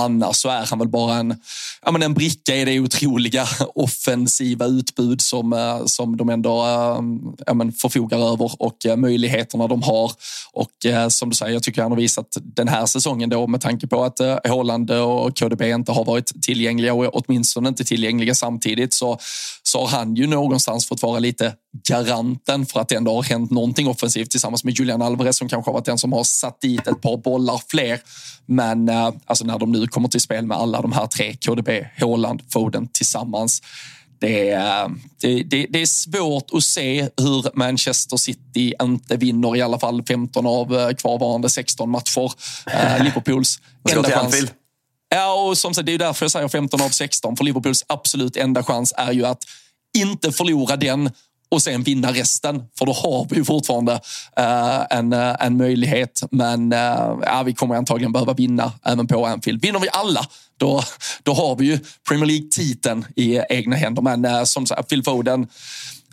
Annars så är han väl bara en, ja, men en bricka i det otroliga offensiva utbud som, eh, som de ändå eh, ja, men förfogar över och eh, möjligheterna de har. Och som du säger, jag tycker han har visat den här säsongen då med tanke på att Håland och KDB inte har varit tillgängliga och åtminstone inte tillgängliga samtidigt så, så har han ju någonstans fått vara lite garanten för att det ändå har hänt någonting offensivt tillsammans med Julian Alvarez som kanske har varit den som har satt dit ett par bollar fler. Men alltså när de nu kommer till spel med alla de här tre, KDB, Håland, Foden tillsammans. Det är, det, det, det, är svårt att se hur Manchester City inte vinner i alla fall 15 av eh, kvarvarande 16 matcher. Liverpools enda chans. Ja, och som sagt, det är därför jag säger 15 av 16. För Liverpools absolut enda chans är ju att inte förlora den och sen vinna resten. För då har vi ju fortfarande eh, en, eh, en möjlighet. Men eh, ja, vi kommer antagligen behöva vinna även på Anfield. Vinner vi alla, då, då har vi ju Premier League-titeln i egna händer. Men eh, som sagt, Phil Foden,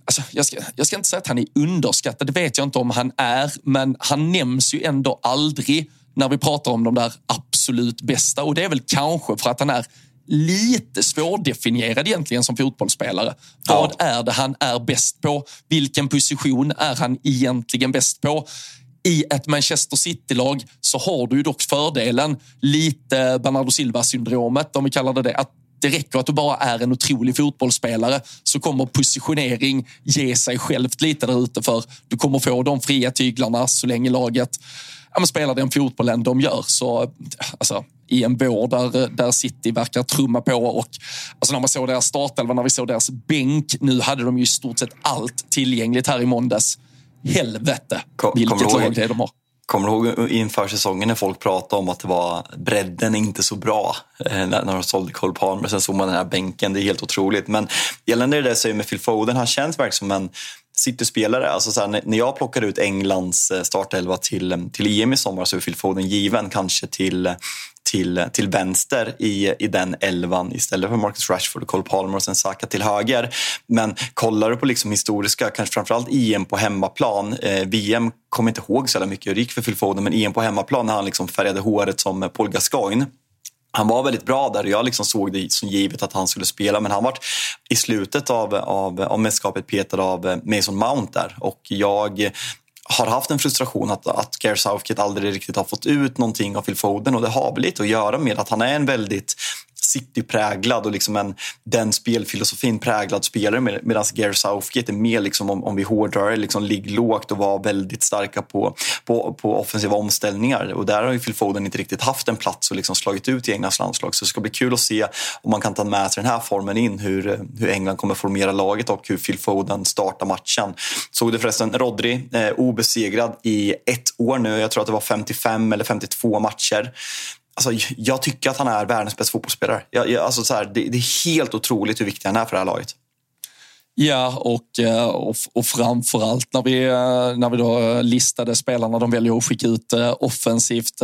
Alltså, jag, ska, jag ska inte säga att han är underskattad, det vet jag inte om han är, men han nämns ju ändå aldrig när vi pratar om de där absolut bästa. Och det är väl kanske för att han är lite svårdefinierad egentligen som fotbollsspelare. Vad är det han är bäst på? Vilken position är han egentligen bäst på? I ett Manchester City-lag så har du ju dock fördelen, lite Bernardo Silva-syndromet om vi kallar det det, att det räcker att du bara är en otrolig fotbollsspelare så kommer positionering ge sig självt lite där ute för du kommer få de fria tyglarna så länge laget ja, spelar den fotbollen de gör. Så alltså, i en vår där, där City verkar trumma på och alltså när man såg deras startelva, när vi såg deras bänk. Nu hade de ju i stort sett allt tillgängligt här i måndags. Helvete Kom, vilket lag det är de har. Kommer du ihåg inför säsongen när folk pratade om att det var bredden inte så bra eh, när de sålde Cole Palmer. Sen såg man den här bänken, det är helt otroligt. Men gällande det där säger med Phil Foden, han känns verkligen som en City-spelare. Alltså så här, när jag plockade ut Englands eh, startelva till, eh, till EM i sommar så är Phil Foden given kanske till eh, till, till vänster i, i den elvan istället för Marcus Rashford och Cole Palmer och sen Saka till höger. Men kollar du på liksom historiska, kanske framförallt EM på hemmaplan. Eh, VM kommer inte ihåg så mycket hur det gick för Phil Foden men EM på hemmaplan när han liksom färgade håret som Paul Gascoigne han var väldigt bra där. Och jag liksom såg det som givet att han skulle spela men han var i slutet av, av, av mästerskapet petad av eh, Mason Mount där. Och jag har haft en frustration att, att Gary Southgate aldrig riktigt har fått ut någonting av Phil Foden och det har väl lite att göra med att han är en väldigt City-präglad och liksom en, den spelfilosofin präglad spelare med, medan Gare Southgate är mer, liksom, om, om vi hårdrar liksom, ligg lågt och var väldigt starka på, på, på offensiva omställningar. Och där har ju Phil Foden inte riktigt haft en plats och liksom slagit ut i Englands landslag. Så det ska bli kul att se om man kan ta med sig den här formen in, hur, hur England kommer formera laget och hur Phil Foden startar matchen. Såg du förresten Rodri, eh, obesegrad i ett år nu. Jag tror att det var 55 eller 52 matcher. Alltså, jag tycker att han är världens bästa fotbollsspelare. Jag, jag, alltså, så här, det, det, är helt otroligt hur viktig han är för det här laget. Ja, och, eh, och, och framförallt när vi, eh, när vi då eh, listade spelarna de väljer att skicka ut offensivt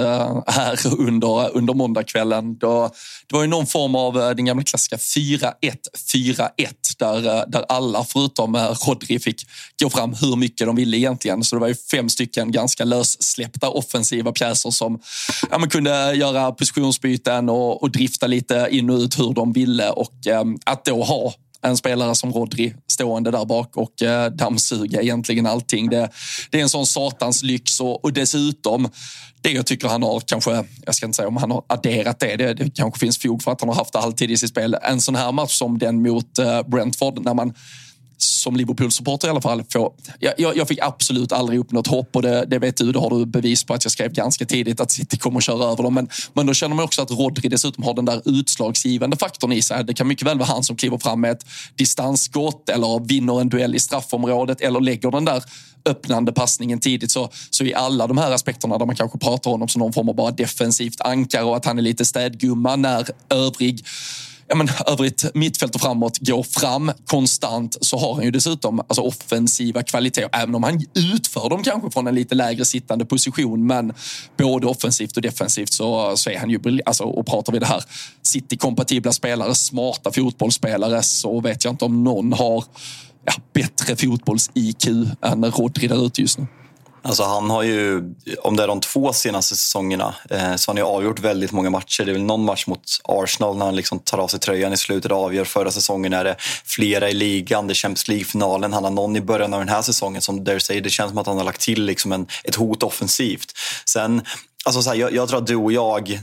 här under, under måndagskvällen. Då, det var ju någon form av den gamla klassiska 4-1-4-1 där, där alla förutom Rodri fick gå fram hur mycket de ville egentligen. Så det var ju fem stycken ganska lössläppta offensiva pjäser som ja, man kunde göra positionsbyten och, och drifta lite in och ut hur de ville. Och att då ha en spelare som Rodri stående där bak och eh, dammsuga egentligen allting. Det, det är en sån satans lyx och, och dessutom det jag tycker han har kanske, jag ska inte säga om han har adderat det, det, det kanske finns fog för att han har haft det alltid i sitt spel. En sån här match som den mot eh, Brentford när man som Liverpool-supporter i alla fall, få, jag, jag, fick absolut aldrig upp något hopp och det, det, vet du, det har du bevis på att jag skrev ganska tidigt att City kommer att köra över dem. Men, men då känner man också att Rodri dessutom har den där utslagsgivande faktorn i sig. Det kan mycket väl vara han som kliver fram med ett distansskott eller vinner en duell i straffområdet eller lägger den där öppnande passningen tidigt. Så, så i alla de här aspekterna där man kanske pratar om honom som någon form av bara defensivt ankare och att han är lite städgumma när övrig ja, men, övrigt mittfält och framåt går fram konstant så har han ju dessutom alltså, offensiva kvaliteter. Även om han utför dem kanske från en lite lägre sittande position. Men både offensivt och defensivt så, så är han ju alltså, Och pratar vi det här City-kompatibla spelare, smarta fotbollsspelare så vet jag inte om någon har ja, bättre fotbolls-IQ än Rodri där ute just nu. Alltså han har ju, om det är de två senaste säsongerna, eh, så har han avgjort väldigt många matcher. Det är väl någon match mot Arsenal när han liksom tar av sig tröjan i slutet och avgör. Förra säsongen är det flera i ligan, det är Champions League-finalen. Han har någon i början av den här säsongen som där säger, det känns som att han har lagt till liksom en, ett hot offensivt. Sen Alltså så här, jag, jag, tror att du och jag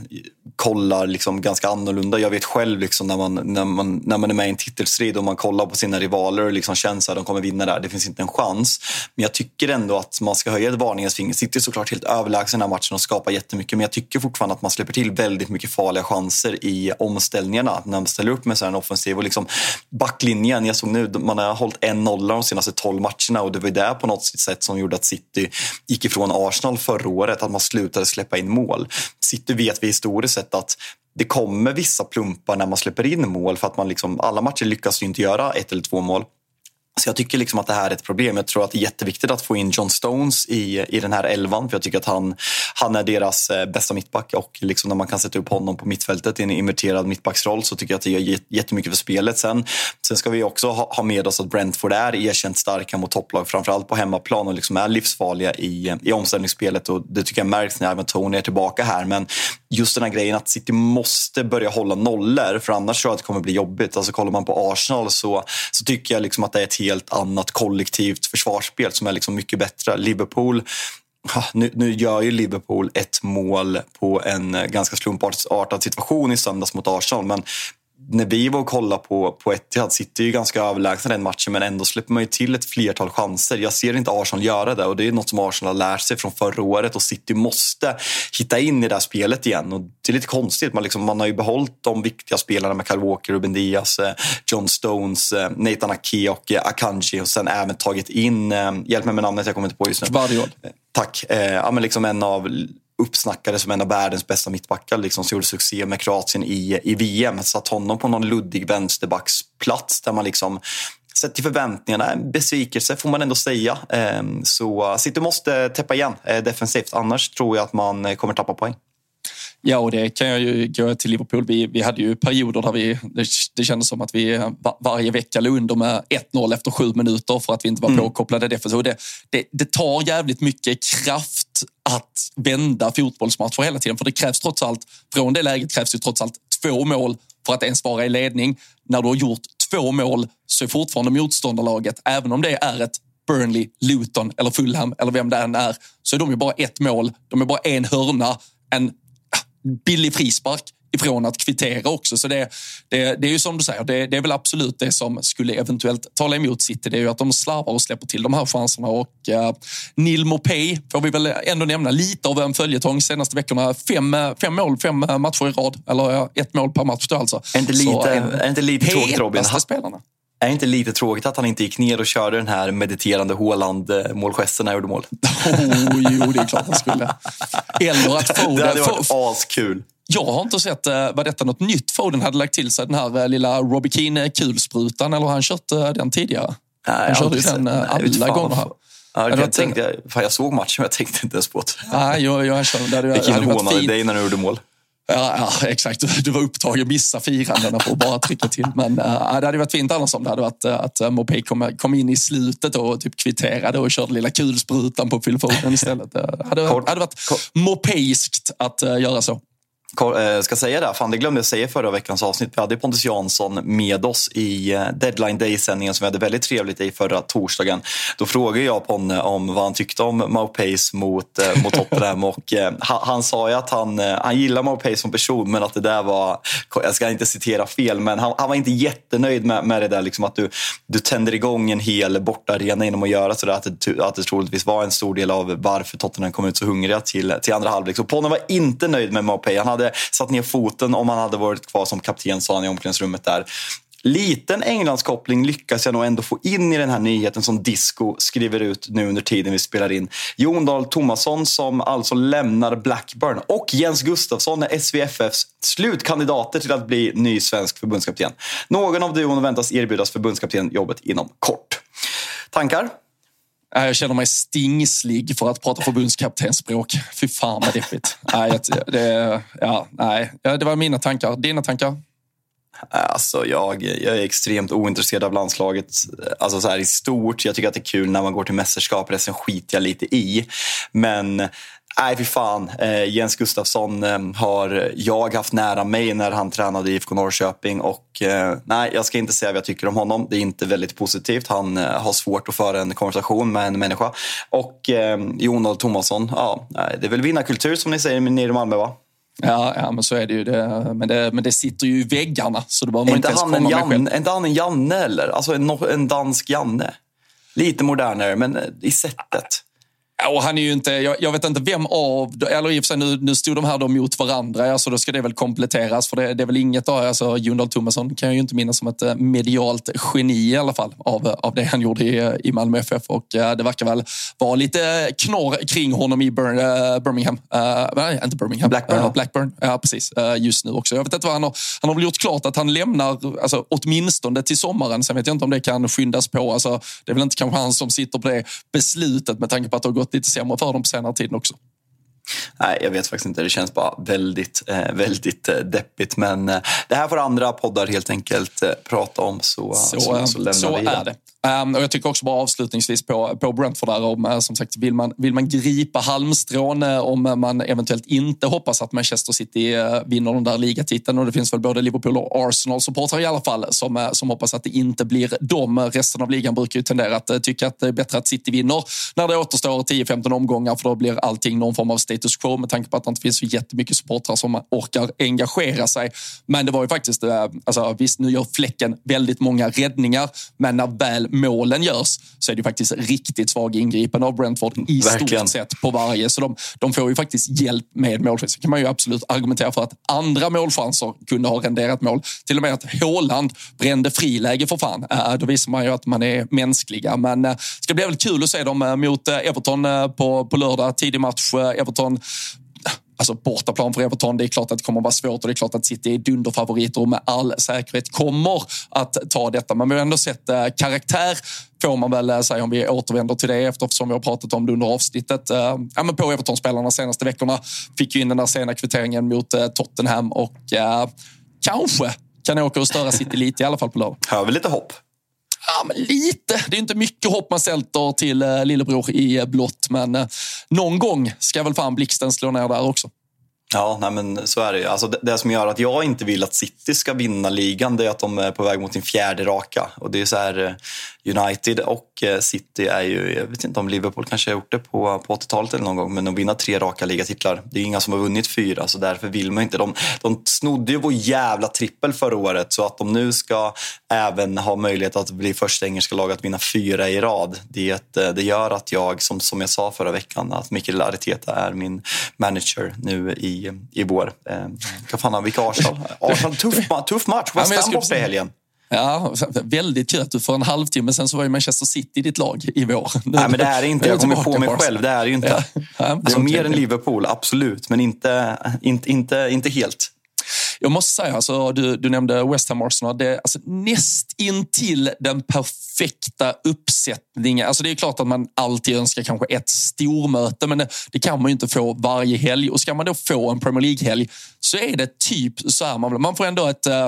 kollar liksom ganska annorlunda. Jag vet själv liksom när, man, när, man, när man är med i en titelstrid och man kollar på sina rivaler och liksom känns att de kommer vinna där. Det finns inte en chans. Men jag tycker ändå att man ska höja ett varningens finger. City är såklart helt överlägsen den här matchen och skapar jättemycket. Men jag tycker fortfarande att man släpper till väldigt mycket farliga chanser i omställningarna. När man ställer upp med en offensiv. Och liksom backlinjen, jag såg nu, man har hållit en nolla de senaste tolv matcherna och det var det på något sätt som gjorde att City gick ifrån Arsenal förra året. Att man slutade släppa in mål. City vet vi historiskt sett att det kommer vissa plumpar när man släpper in mål för att man liksom, alla matcher lyckas ju inte göra ett eller två mål. Så jag tycker liksom att det här är ett problem. Jag tror att det är jätteviktigt att få in John Stones i, i den här elvan. För jag tycker att han, han är deras eh, bästa mittback. Och liksom när man kan sätta upp honom på mittfältet i en inverterad mittbacksroll så tycker jag att det gör jättemycket för spelet. Sen, sen ska vi också ha, ha med oss att Brentford är erkänt starka mot topplag. Framförallt på hemmaplan och liksom är livsfarliga i, i omställningsspelet. Och det tycker jag märks när även Tony är tillbaka här. Men just den här grejen att City måste börja hålla nollor för annars tror jag att det kommer bli jobbigt. Alltså kollar man på Arsenal så, så tycker jag liksom att det är ett helt annat kollektivt försvarsspel som är liksom mycket bättre. Liverpool nu, nu gör ju Liverpool ett mål på en eh, ganska slumpartad situation i söndags mot Arsenal men när vi var och kollade på, på Etihad sitter ju ganska överlägsna den matchen men ändå släpper man ju till ett flertal chanser. Jag ser inte Arsenal göra det och det är något som Arsenal har lärt sig från förra året och City måste hitta in i det här spelet igen. Och det är lite konstigt, man, liksom, man har ju behållit de viktiga spelarna med Kyle Walker, Ruben Diaz, eh, John Stones, eh, Nathan Ake och eh, Akanji och sen även tagit in, hjälp mig med namnet jag kommer inte på just nu. Vardiol. Tack. Ja, men liksom en av uppsnackade som en av världens bästa mittbackar liksom, som gjorde succé med Kroatien i, i VM. Satt honom på någon luddig vänsterbacksplats där man liksom sett till förväntningarna, en besvikelse får man ändå säga. Ehm, så City måste täppa igen eh, defensivt, annars tror jag att man eh, kommer tappa poäng. Ja, och det kan jag ju gå till Liverpool. Vi, vi hade ju perioder där vi, det, det kändes som att vi var, varje vecka låg under med 1-0 efter sju minuter för att vi inte var mm. påkopplade defensivt. Det, det, det tar jävligt mycket kraft att vända fotbollsmatcher hela tiden. För det krävs trots allt, från det läget krävs ju trots allt två mål för att ens vara i ledning. När du har gjort två mål så är fortfarande motståndarlaget, även om det är ett Burnley, Luton eller Fulham eller vem det än är, så är de ju bara ett mål. De är bara en hörna, en billig frispark ifrån att kvittera också. Så det, det, det är ju som du säger, det, det, är väl absolut det som skulle eventuellt tala emot City. Det är ju att de slarvar och släpper till de här chanserna. Och uh, Neil Mopay får vi väl ändå nämna lite av en följetong senaste veckorna. Fem, fem mål, fem matcher i rad. Eller ett mål per match då alltså. Är inte lite, Så, är inte lite tråkigt Robin? spelarna. Är inte lite tråkigt att han inte gick ner och körde den här mediterande Håland-målgesten när han gjorde mål? Oh, jo, det är klart han skulle. Eller att Foden... Det hade varit askul. Jag har inte sett, eh, var detta något nytt Foden hade lagt till sig? Den här eh, lilla Robbie Keane-kulsprutan eller har han kört eh, den tidigare? Nej, han körde ju den alla gånger. Här. Ja, jag, tänkte, fan, jag såg matchen men jag tänkte inte ens på det. Nej, jag, jag, jag, jag, Killen hånade dig när du gjorde mål. Ja, ja, exakt. Du var upptagen, missa firandena på att bara trycka till. Men äh, det hade varit fint annars om det hade varit att äh, Mopé kom, kom in i slutet och typ kvitterade och körde lilla kulsprutan på Phil Foden istället. Det hade, hade varit mopejskt att äh, göra så. Eh, ska säga det, fan det glömde jag säga förra veckans avsnitt. Vi hade Pontus Jansson med oss i eh, Deadline Day-sändningen som vi hade väldigt trevligt i förra torsdagen. Då frågade jag Ponne om vad han tyckte om Maupace mot, eh, mot Tottenham och han, han, sa ju att han, han gillar Maupace som person men att det där var, jag ska inte citera fel, men han, han var inte jättenöjd med, med det där liksom att du, du tänder igång en hel bortaarena genom att göra sådär. Att det, att det troligtvis var en stor del av varför Tottenham kom ut så hungriga till, till andra halvlek. Så Ponne var inte nöjd med Maupace. Han hade hade satt ner foten om han hade varit kvar som kapten, sa han i omklädningsrummet där. Liten Englandskoppling lyckas jag nog ändå få in i den här nyheten som Disco skriver ut nu under tiden vi spelar in. Jon Dahl Tomasson som alltså lämnar Blackburn och Jens Gustafsson är SVFFs slutkandidater till att bli ny svensk förbundskapten. Någon av duon väntas erbjudas förbundskaptenjobbet inom kort. Tankar? Eh, jag känner mig stingslig för att prata förbundskaptensspråk. Fy fan vad deppigt. Nej, det, ja, nej, det var mina tankar. Dina tankar? Alltså jag, jag är extremt ointresserad av landslaget alltså så här i stort. Jag tycker att det är kul när man går till mästerskap. Resten skiter jag lite i. Men Nej, fy fan. Eh, Jens Gustafsson eh, har jag haft nära mig när han tränade i IFK Norrköping. Och, eh, nej, jag ska inte säga vad jag tycker om honom. Det är inte väldigt positivt. Han eh, har svårt att föra en konversation med en människa. Och eh, Jon Tomasson, ja, det är väl vinnarkultur som ni säger nere i Malmö, va? Ja, ja, men så är det ju. Det, men, det, men det sitter ju i väggarna. Så det behöver man inte ens komma med själv. Är inte han en Janne eller? Alltså en, en dansk Janne? Lite modernare, men i sättet. Och han är ju inte, jag, jag, vet inte vem av, eller i och för sig nu, nu stod de här då mot varandra, alltså då ska det väl kompletteras för det, det är väl inget, alltså Jon Dahl Tomasson kan jag ju inte minnas som ett eh, medialt geni i alla fall av, av det han gjorde i, i Malmö FF och uh, det verkar väl vara lite knorr kring honom i Bur uh, Birmingham, uh, nej inte Birmingham, Blackburn. Blackburn, ja precis, just nu också. Jag vet inte vad han har, han har väl gjort klart att han lämnar, alltså åtminstone till sommaren, sen vet jag inte om det kan skyndas på, alltså det är väl inte kanske han som sitter på det beslutet med tanke på att det har gått lite sämre för dem på senare tid också. Nej, jag vet faktiskt inte. Det känns bara väldigt, eh, väldigt eh, deppigt. Men eh, det här får andra poddar helt enkelt prata om. Så, så, så, så lämnar så vi är det. Um, och jag tycker också bara avslutningsvis på, på Brentford där om, eh, som sagt, vill man, vill man gripa halmstrån eh, om eh, man eventuellt inte hoppas att Manchester City vinner den där ligatiteln och det finns väl både Liverpool och Arsenal-supportrar i alla fall som, som hoppas att det inte blir dem. Resten av ligan brukar ju tendera att tycka att det är bättre att City vinner när det återstår 10-15 omgångar för då blir allting någon form av status quo med tanke på att det inte finns så jättemycket supportrar som orkar engagera sig. Men det var ju faktiskt, alltså, visst nu gör Fläcken väldigt många räddningar men när väl målen görs så är det faktiskt riktigt svaga ingripanden av Brentford i Verkligen. stort sett på varje. Så de, de får ju faktiskt hjälp med målchanser. kan man ju absolut argumentera för att andra målchanser kunde ha renderat mål. Till och med att Håland brände friläge för fan. Äh, då visar man ju att man är mänskliga. Men äh, ska bli väldigt kul att se dem äh, mot Everton på, på lördag. Tidig match. Everton alltså bortaplan för Everton. Det är klart att det kommer att vara svårt och det är klart att City är dunderfavoriter och med all säkerhet kommer att ta detta. Men vi har ändå sett eh, karaktär får man väl eh, säga om vi återvänder till det eftersom vi har pratat om det under avsnittet. Eh, ja, men på Everton-spelarna senaste veckorna fick ju in den där sena kvitteringen mot eh, Tottenham och eh, kanske kan åka och störa City lite i alla fall på lördag. Har vi lite hopp? Ja, men lite. Det är inte mycket hopp man sälter till eh, lillebror i eh, blått, men eh, någon gång ska väl fan blixten slå ner där också. Ja, nej men så är det alltså det, det, som gör att jag inte vill att City ska vinna ligan det är att de är på väg mot sin fjärde raka. Och det är så här, eh, United och eh, City är ju, jag vet inte om Liverpool kanske har gjort det på, på 80-talet eller någon gång, men de vinner tre raka ligatitlar. Det är inga som har vunnit fyra, så därför vill man inte. De, de snodde ju vår jävla trippel förra året, så att de nu ska även ha möjlighet att bli första engelska lag att vinna fyra i rad. Det, eh, det gör att jag, som, som jag sa förra veckan, att Mikael Arteta är min manager nu i, i vår. Eh, vad fan, vilka Arsenal? Arsenal tuff, tuff match, West Ham borta i helgen. Ja, väldigt kul att du för en halvtimme sen så var ju Manchester City ditt lag i vår. Nej, men det är inte. Jag kommer på mig själv. Det är det ju inte. Ja. Ja, alltså, mer än Liverpool, absolut. Men inte, inte, inte, inte helt. Jag måste säga, alltså, du, du nämnde West Ham Arsenal. Det är alltså, näst intill den perfekta uppsättningen. Alltså, det är klart att man alltid önskar kanske ett stormöte, men det, det kan man ju inte få varje helg. Och ska man då få en Premier League-helg så är det typ så här. Man, man får ändå ett, äh,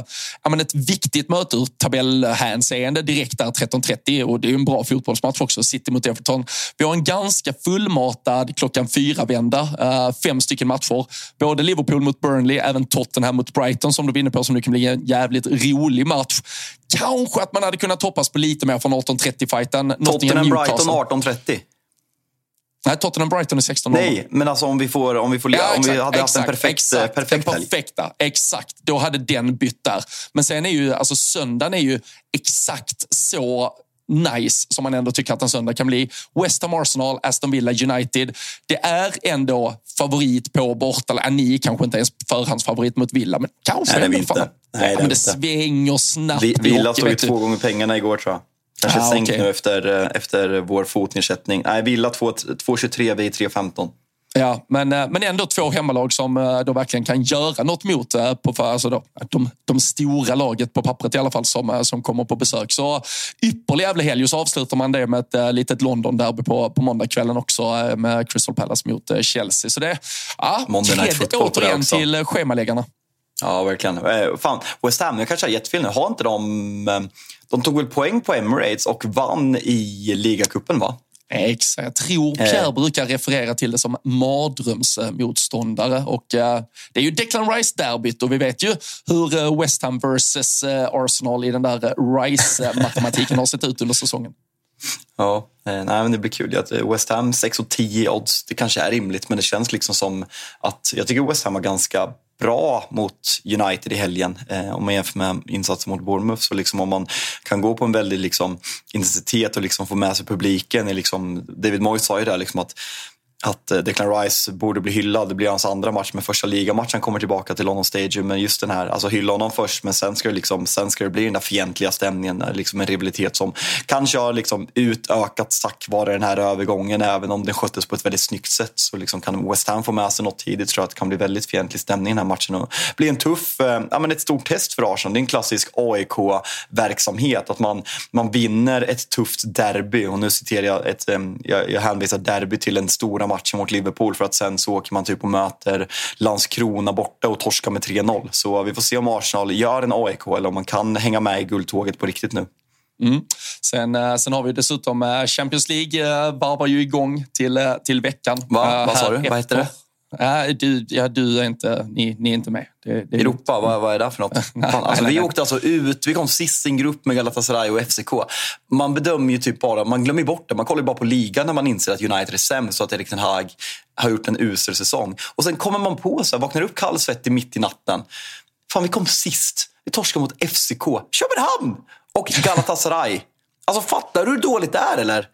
ett viktigt möte ur tabellhänseende direkt där 13.30 och det är en bra fotbollsmatch också, City mot Everton. Vi har en ganska fullmatad klockan fyra-vända, äh, eh, fem stycken matcher. Både Liverpool mot Burnley, även Tottenham mot Brighton som du var inne på, som det kan bli en jävligt rolig match. Kanske att man hade kunnat hoppas på lite mer från 18.30-fighten. Tottenham-Brighton 18.30. Nej, Tottenham Brighton är 16 Nej, men alltså om vi, får, om vi, får, ja, om vi hade exakt, haft en perfekt, exakt, perfekt den perfekta, Exakt, då hade den bytt där. Men sen är ju, alltså söndagen är ju exakt så nice som man ändå tycker att en söndag kan bli. West Ham Arsenal, Aston Villa United. Det är ändå favorit på borta. Äh, ni kanske inte ens förhandsfavorit mot Villa, men kanske Nej, det är vi inte. Nej, det, men det svänger snabbt. Vi, Villa ju två gånger pengarna igår tror jag. Kanske ah, sänkt okay. nu efter, eh, efter vår fotnedsättning. Nej, Villa 2,23, vi 3,15. Ja, men, eh, men ändå två hemmalag som eh, då verkligen kan göra något mot på, alltså då, de, de stora laget på pappret i alla fall som, som kommer på besök. Så ypperlig jävla helg och så avslutar man det med ett litet London-derby på, på måndagskvällen också med Crystal Palace mot Chelsea. Så det ja, är återigen till schemaläggarna. Ja, verkligen. Fan, West Ham, jag kanske har jättefel nu. Har inte de de tog väl poäng på Emirates och vann i ligacupen, va? Exakt. Jag tror Pierre eh. brukar referera till det som mardrömsmotståndare. Och, eh, det är ju Declan Rice-derbyt och vi vet ju hur eh, West Ham versus eh, Arsenal i den där Rice-matematiken har sett ut under säsongen. Ja, eh, nej, men det blir kul. Att West Ham 6 och 10 odds, det kanske är rimligt men det känns liksom som att jag tycker West Ham har ganska bra mot United i helgen. Eh, om man jämför med insatsen mot Bournemouth. Så liksom om man kan gå på en väldig liksom, intensitet och liksom få med sig publiken. liksom, David Moyes sa ju det liksom att att eh, Declan Rice borde bli hyllad. Det blir hans andra match, men första ligamatchen kommer tillbaka till London Stadium. Men just den här, alltså hylla honom först, men sen ska det, liksom, sen ska det bli den där fientliga stämningen. Eh, liksom en rivalitet som kanske har liksom utökats tack vare den här övergången. Även om den sköttes på ett väldigt snyggt sätt så liksom kan West Ham få med sig något tidigt. tror jag att det kan bli väldigt fientlig stämning i den här matchen. Och bli en tuff, eh, ja, men ett stort test för Arsenal. Det är en klassisk AIK-verksamhet. Att man, man vinner ett tufft derby. Och nu citerar jag, ett, eh, jag, jag hänvisar derby till den stora matchen mot Liverpool för att sen så åker man typ och möter Landskrona borta och torskar med 3-0. Så vi får se om Arsenal gör en AIK eller om man kan hänga med i guldtåget på riktigt nu. Mm. Sen, eh, sen har vi dessutom eh, Champions League eh, varvar ju igång till, till veckan. Va? Vad sa du? Vad heter det? Ja, du, ja, du är inte, ni, ni är inte med. Det, det Europa, vad, vad är det för något? Fan, alltså, vi åkte alltså ut, vi kom sist i en grupp med Galatasaray och FCK. Man bedömer ju typ bara, man glömmer bort det. Man kollar bara på ligan när man inser att United är sämst och att Erik Ten Hag har gjort en usel säsong. Och sen kommer man på sig, vaknar upp kallsvettig mitt i natten. Fan, vi kom sist. Vi torskade mot FCK, Köpenhamn och Galatasaray. Alltså fattar du hur dåligt det är eller?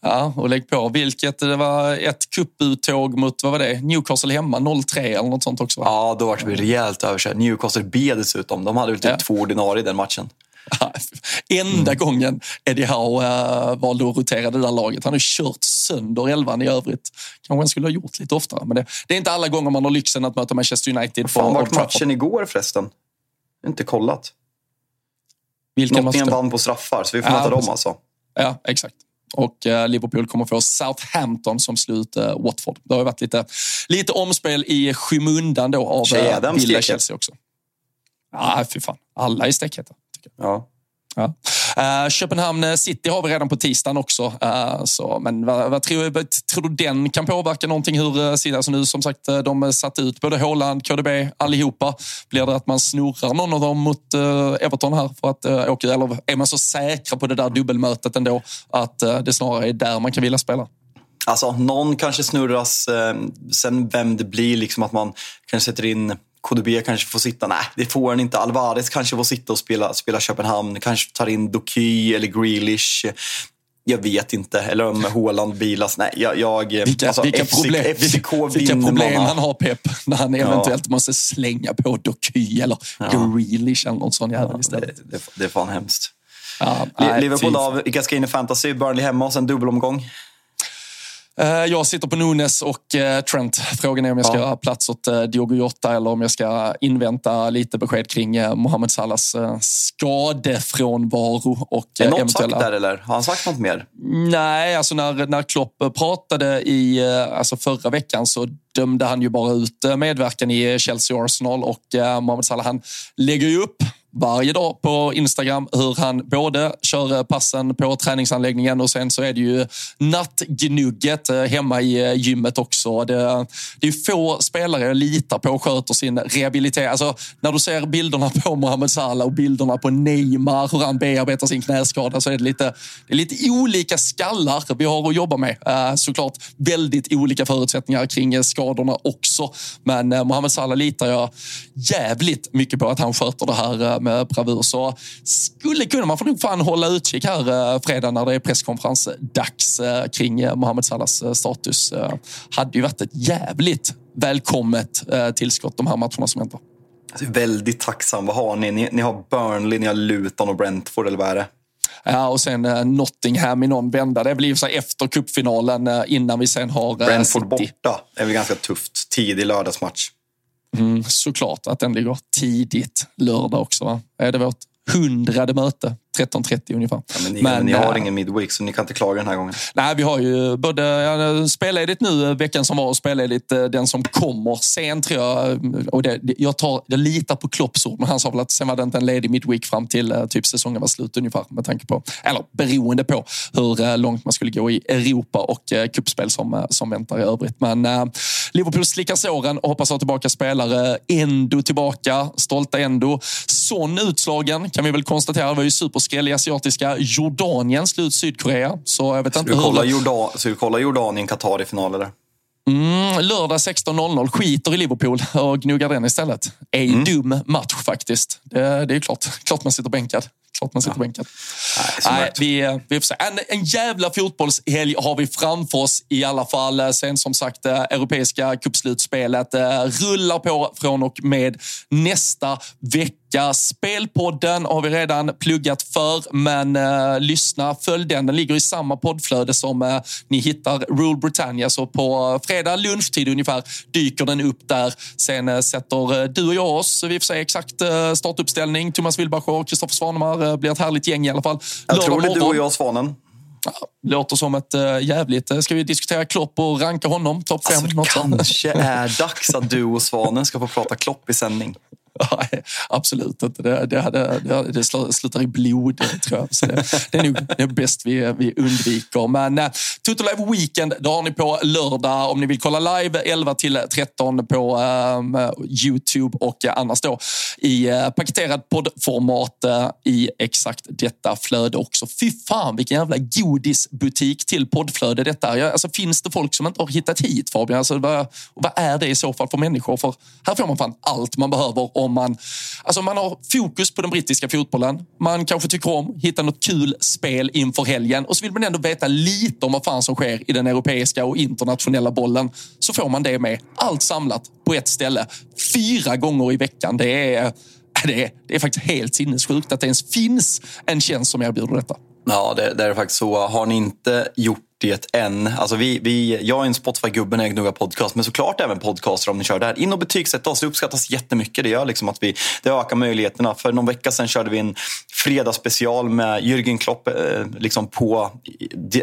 Ja, och lägg på vilket. Det var ett kupputtåg mot vad var det? Newcastle hemma, 0-3 eller något sånt också. Ja, då var vi rejält överkörda. Newcastle B dessutom. De hade väl typ ja. två ordinarie i den matchen. Enda mm. gången Eddie Howe uh, valde att rotera det där laget. Han har kört sönder elvan i övrigt. Kanske han skulle ha gjort lite oftare. Men det, det, är inte alla gånger man har lyxen att möta Manchester United. Fan var matchen igår förresten? Inte kollat. Vilken Nottingham vann på straffar, så vi får ja, möta dem alltså. Ja, exakt. Och uh, Liverpool kommer få Southampton som slut uh, Watford. Det har varit lite, lite omspel i skymundan då av uh, Villa Chelsea också. Ja, fy fan. Alla är stekheta. Ja. Ja. Uh, Köpenhamn City har vi redan på tisdagen också. Uh, så, men vad, vad tror, tror, du den kan påverka någonting? Hur, eh, alltså nu som sagt, de satte ut både Håland, KDB, allihopa. Blir det att man snurrar någon av dem mot Everton här för att uh, åka? Eller är man så säkra på det där dubbelmötet ändå att det snarare är där man kan vilja spela? Alltså, någon kanske snurras. sen vem det blir, liksom att man kanske sätter in KDB kanske får sitta. Nej, det får han inte. Alvarez kanske får sitta och spela, spela Köpenhamn. Kanske tar in Doky eller Grealish. Jag vet inte. Eller om Haaland bilas. Nej, jag... jag vilka, alltså, vilka FCK, problem, FCK vilka problem han har Pep när han eventuellt ja. måste slänga på Doky eller ja. Grealish eller någon sån jävel istället. Det, det, det är fan hemskt. Ja, Liverpool av, vilka ska in i fantasy? Burnley hemma och sen dubbelomgång. Eh, jag sitter på Nunes och eh, Trent. Frågan är om jag ska ja. göra plats åt eh, Diogo Jota eller om jag ska invänta lite besked kring Mohamed Salahs skadefrånvaro. Och är något eventuella... sagt där eller? Har han sagt något mer? Nej, alltså när, när Klopp pratade i alltså förra veckan så dömde han ju bara ut medverkan i Chelsea Arsenal och Mohamed Salah han lägger ju upp varje dag på Instagram hur han både kör passen på träningsanläggningen och sen så är det ju nattgnugget eh, hemma i eh, gymmet också. Det, det är få spelare jag litar på sköter sin rehabilitering. Alltså, när du ser bilderna på Mohamed Salah och bilderna på Neymar, hur han bearbetar sin knäskada, så är det lite, det är lite olika skallar vi har att jobba med. Eh, såklart väldigt olika förutsättningar kring skadorna också. Men Mohamed Salah litar jag jävligt mycket på att han sköter det här med bravur. Så skulle kunna, man får nog fan hålla utkik här eh, fredag när det är presskonferensdags eh, kring eh, Mohamed Salahs status. Hade ju varit ett jävligt välkommet tillskott de här matcherna som väntar. Väldigt tacksam. Vad har ni? ni? Ni har Burnley, ni har Luton och Brentford eller vad är det? Ja, och sen Nottingham i någon vända. Det blir så efter cupfinalen innan vi sen har Brentford City. borta. Är väl ganska tufft. Tidig lördagsmatch. Mm, såklart att den ligger tidigt lördag också. Va? Är det vårt hundrade möte 13.30 ungefär. Ja, men ni, men, ni har äh, ingen midweek så ni kan inte klaga den här gången. Nej, vi har ju både ja, spelledigt nu veckan som var och spelledigt eh, den som kommer sen tror jag. Och det, jag, tar, jag litar på Klopps ord, men han sa väl att sen var det inte en ledig midweek fram till eh, typ säsongen var slut ungefär med tanke på, eller beroende på hur långt man skulle gå i Europa och kuppspel som, som väntar i övrigt. Men äh, Liverpool slickar såren och hoppas ha tillbaka spelare. Endo tillbaka, stolta Endo. Son utslagen kan vi väl konstatera, var ju super slutspel i asiatiska. Jordanien slut Sydkorea. Så jag vet inte hur... Kolla Jordan, så du kollar Jordanien, Qatar i final eller? Mm, lördag 16.00. Skiter i Liverpool och gnuggar den istället. Ej mm. dum match faktiskt. Det, det är klart, klart man sitter bänkad. Klart man sitter ja. bänkad. Nej, Nej, vi, vi får se. En, en jävla fotbollshelg har vi framför oss i alla fall. Sen som sagt, eh, europeiska cupslutspelet eh, rullar på från och med nästa vecka vecka. Spelpodden har vi redan pluggat för, men eh, lyssna, följ den. Den ligger i samma poddflöde som eh, ni hittar Rule Britannia. Så på fredag lunchtid ungefär dyker den upp där. Sen eh, sätter eh, du och jag oss, vi får se exakt eh, startuppställning. Thomas Wilbacher Kristoffer Svanemar eh, blir ett härligt gäng i alla fall. Jag tror det är du och jag, Svanen. Låter som ett äh, jävligt... Ska vi diskutera Klopp och ranka honom? Topp fem? Alltså, kanske är dags att du och Svanen ska få prata Klopp i sändning. absolut inte. Det, det, hade, det, det slutar i blod, tror jag. Så det, det är nog det är bäst vi, vi undviker. Men äh, Toto Live Weekend, drar har ni på lördag om ni vill kolla live 11 till 13 på äh, Youtube och annars då i äh, paketerad poddformat äh, i exakt detta flöde också. Fy fan vilken jävla godisbutik till poddflöde detta är. Alltså, finns det folk som inte har hittat hit Fabian? Alltså, vad, vad är det i så fall för människor? För här får man fan allt man behöver om man, alltså man har fokus på den brittiska fotbollen. Man kanske tycker om att hitta något kul spel inför helgen och så vill man ändå veta lite om vad fan som sker i den europeiska och internationella bollen. Så får man det med. Allt samlat på ett ställe. Fyra gånger i veckan. Det är Det är, det är faktiskt helt sinnessjukt att det ens finns en tjänst som erbjuder detta. Ja, det, det är faktiskt så. Har ni inte gjort det än. Alltså vi, vi, jag är en Spotify-gubbe när jag gnuggar podcast, men såklart även podcaster om ni kör där. In och betygsätta oss, det uppskattas jättemycket. Det gör liksom att vi, det ökar möjligheterna. För någon vecka sedan körde vi en fredagsspecial med Jürgen Klopp eh, liksom på,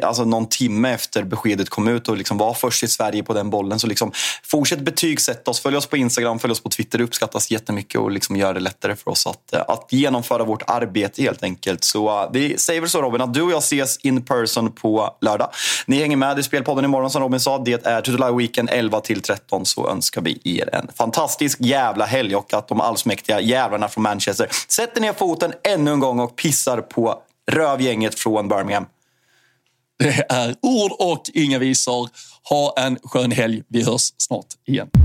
alltså någon timme efter beskedet kom ut och liksom var först i Sverige på den bollen. Så liksom, fortsätt betygsätta oss, följ oss på Instagram, följ oss på Twitter. Det uppskattas jättemycket och liksom gör det lättare för oss att, eh, att genomföra vårt arbete helt enkelt. Så eh, vi säger väl så Robin, att du och jag ses in person på lördag. Ni hänger med i Spelpodden imorgon som Robin sa. Det är Tutolaj Weekend 11 till 13 så önskar vi er en fantastisk jävla helg och att de allsmäktiga jävlarna från Manchester sätter ner foten ännu en gång och pissar på rövgänget från Birmingham. Det är ord och inga visor. Ha en skön helg. Vi hörs snart igen.